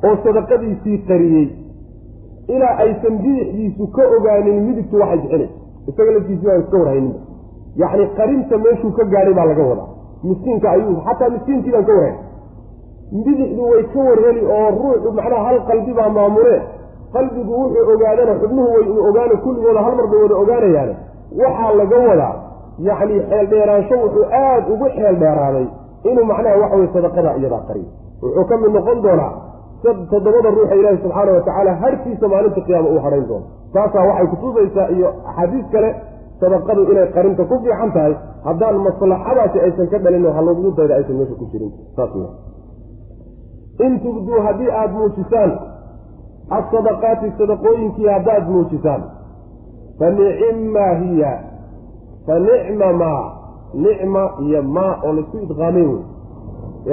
oo sadaqadiisii qariyey ilaa aysan bidixdiisu ka ogaanin midigtu waxay bixinaysa. Isaga laftiisii baan iska warhayninba yacni qarinta meeshuu ka gaadhay baa laga wadaa. Miskiinka ayuu xataa miskiinkii baan ka warhay bidixdu way ka warheli oo ruuxu macnaha hal qalbi baa maamulee qalbigu wuxuu ogaadana xubnuhu way ogaana kulligooda hal mar bay wada ogaanayaane. Waxaa laga wadaa yacni xeeldheeraansho wuxuu aada ugu xeel dheeraaday inuu macnaha waxa weye sadaqada iyadaa qariyo wuxuu ka mid noqon doonaa toddobada ruuxa ilaahi subxaana wa tacaala harkiisa maalinta qiyaama uu hadhayn doono. Taasaa waxay kutusaysaa iyo axaadiis kale sadaqadu inay qarinta ku fiican tahay haddaan maslaxadaasi aysan ka dhalin oo halagugu dayda aysan meesha ku jirin. Saas w in tubduu haddii aada muujisaan asadaqaati sadaqooyinkii haddaad muujisaan fa nicimmaa hiya fa nicma maa nicma iyo maa oo la isku idqaamay wey.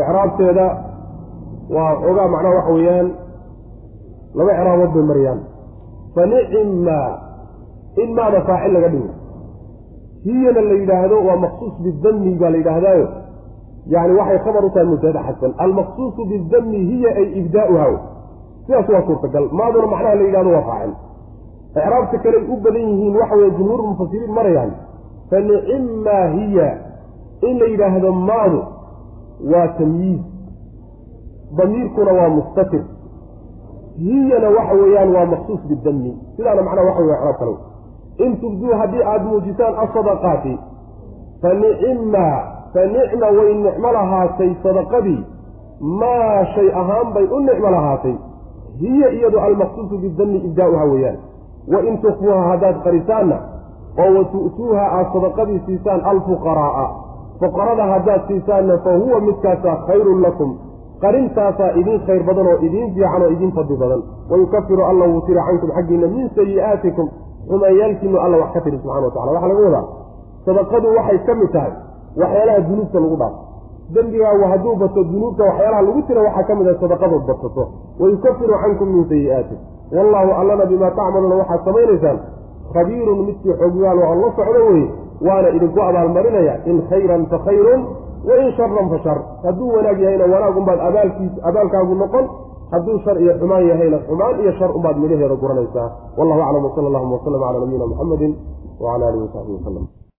Icraabteeda waa xoogaa macnaha waxa weeyaan laba icraabood bay mariyaan. Fa nicimmaa in maada faacil laga dhigo hiyana la yidhaahdo waa maqsuus bidami baa la yidhaahdaayo. Yani waxay khabar u tahay mubtada xasan almaqsuusu bidami hiya ay ibdaauha sidaas waa suurtagal. Maaduna macnaha la yidhahdo waa faacil. Icraabta kaley u badan yihiin waxa weye jumhuur mufasiriin marayaan fa nicimmaa hiya. In la yidhaahdo maadu waa tamyiiz. Damiirkuna waa mustatir. Hiyana waxa weeyaan waa maqsuus bidami sidaana macnaha waxa wey icraab kale in tubduu haddii aada muujisaan asadaqaati fa nicimmaa fa nicma way nicmo lahaatay sadaqadii maa shay ahaan bay u nicmo lahaatay hiya iyadu almaqsuusu bidami ibdaauha weeyaan wa in tukfuuha haddaad qarisaanna oo wa tu'tuuha aad sadaqadii siisaan alfuqaraa'a fuqarada haddaad siisaanna fa huwa midkaasaa khayrun lakum qarintaasaa idiin khayr badan oo idiin fiican oo idiin fadli badan wayukafiru alla wuu tiri cankum xaggiina min sayi'aatikum xumayaalkiinu alla wax ka tiri subxana wa tacala waxaa laga wadaa sadaqadu waxay ka mid tahay waxyaalaha dunuubta lagu dhaafo dembigaagu hadduu bato dunuubta waxyaalaha lagu tira waxaa ka mid ah sadaqadood badsato wayukafiru cankum min sayi'aatikum wallaahu allana bimaa tacmaluuna waxaad samaynaysaan khabiirun midkii xoggaal oo la socdo weye waana idinku abaalmarinaya in khayran fa khayrun wa in sharan fa shar. Hadduu wanaag yahayna wanaag unbaad abaalkiis abaalkaagu noqon hadduu shar iyo xumaan yahayna xumaan iyo shar unbaad midhaheeda guranaysaa. Wallahu aclam wsala allahuma wasalam calaa nabiyina muxamedin wacala alihi wasaxbihi wasalam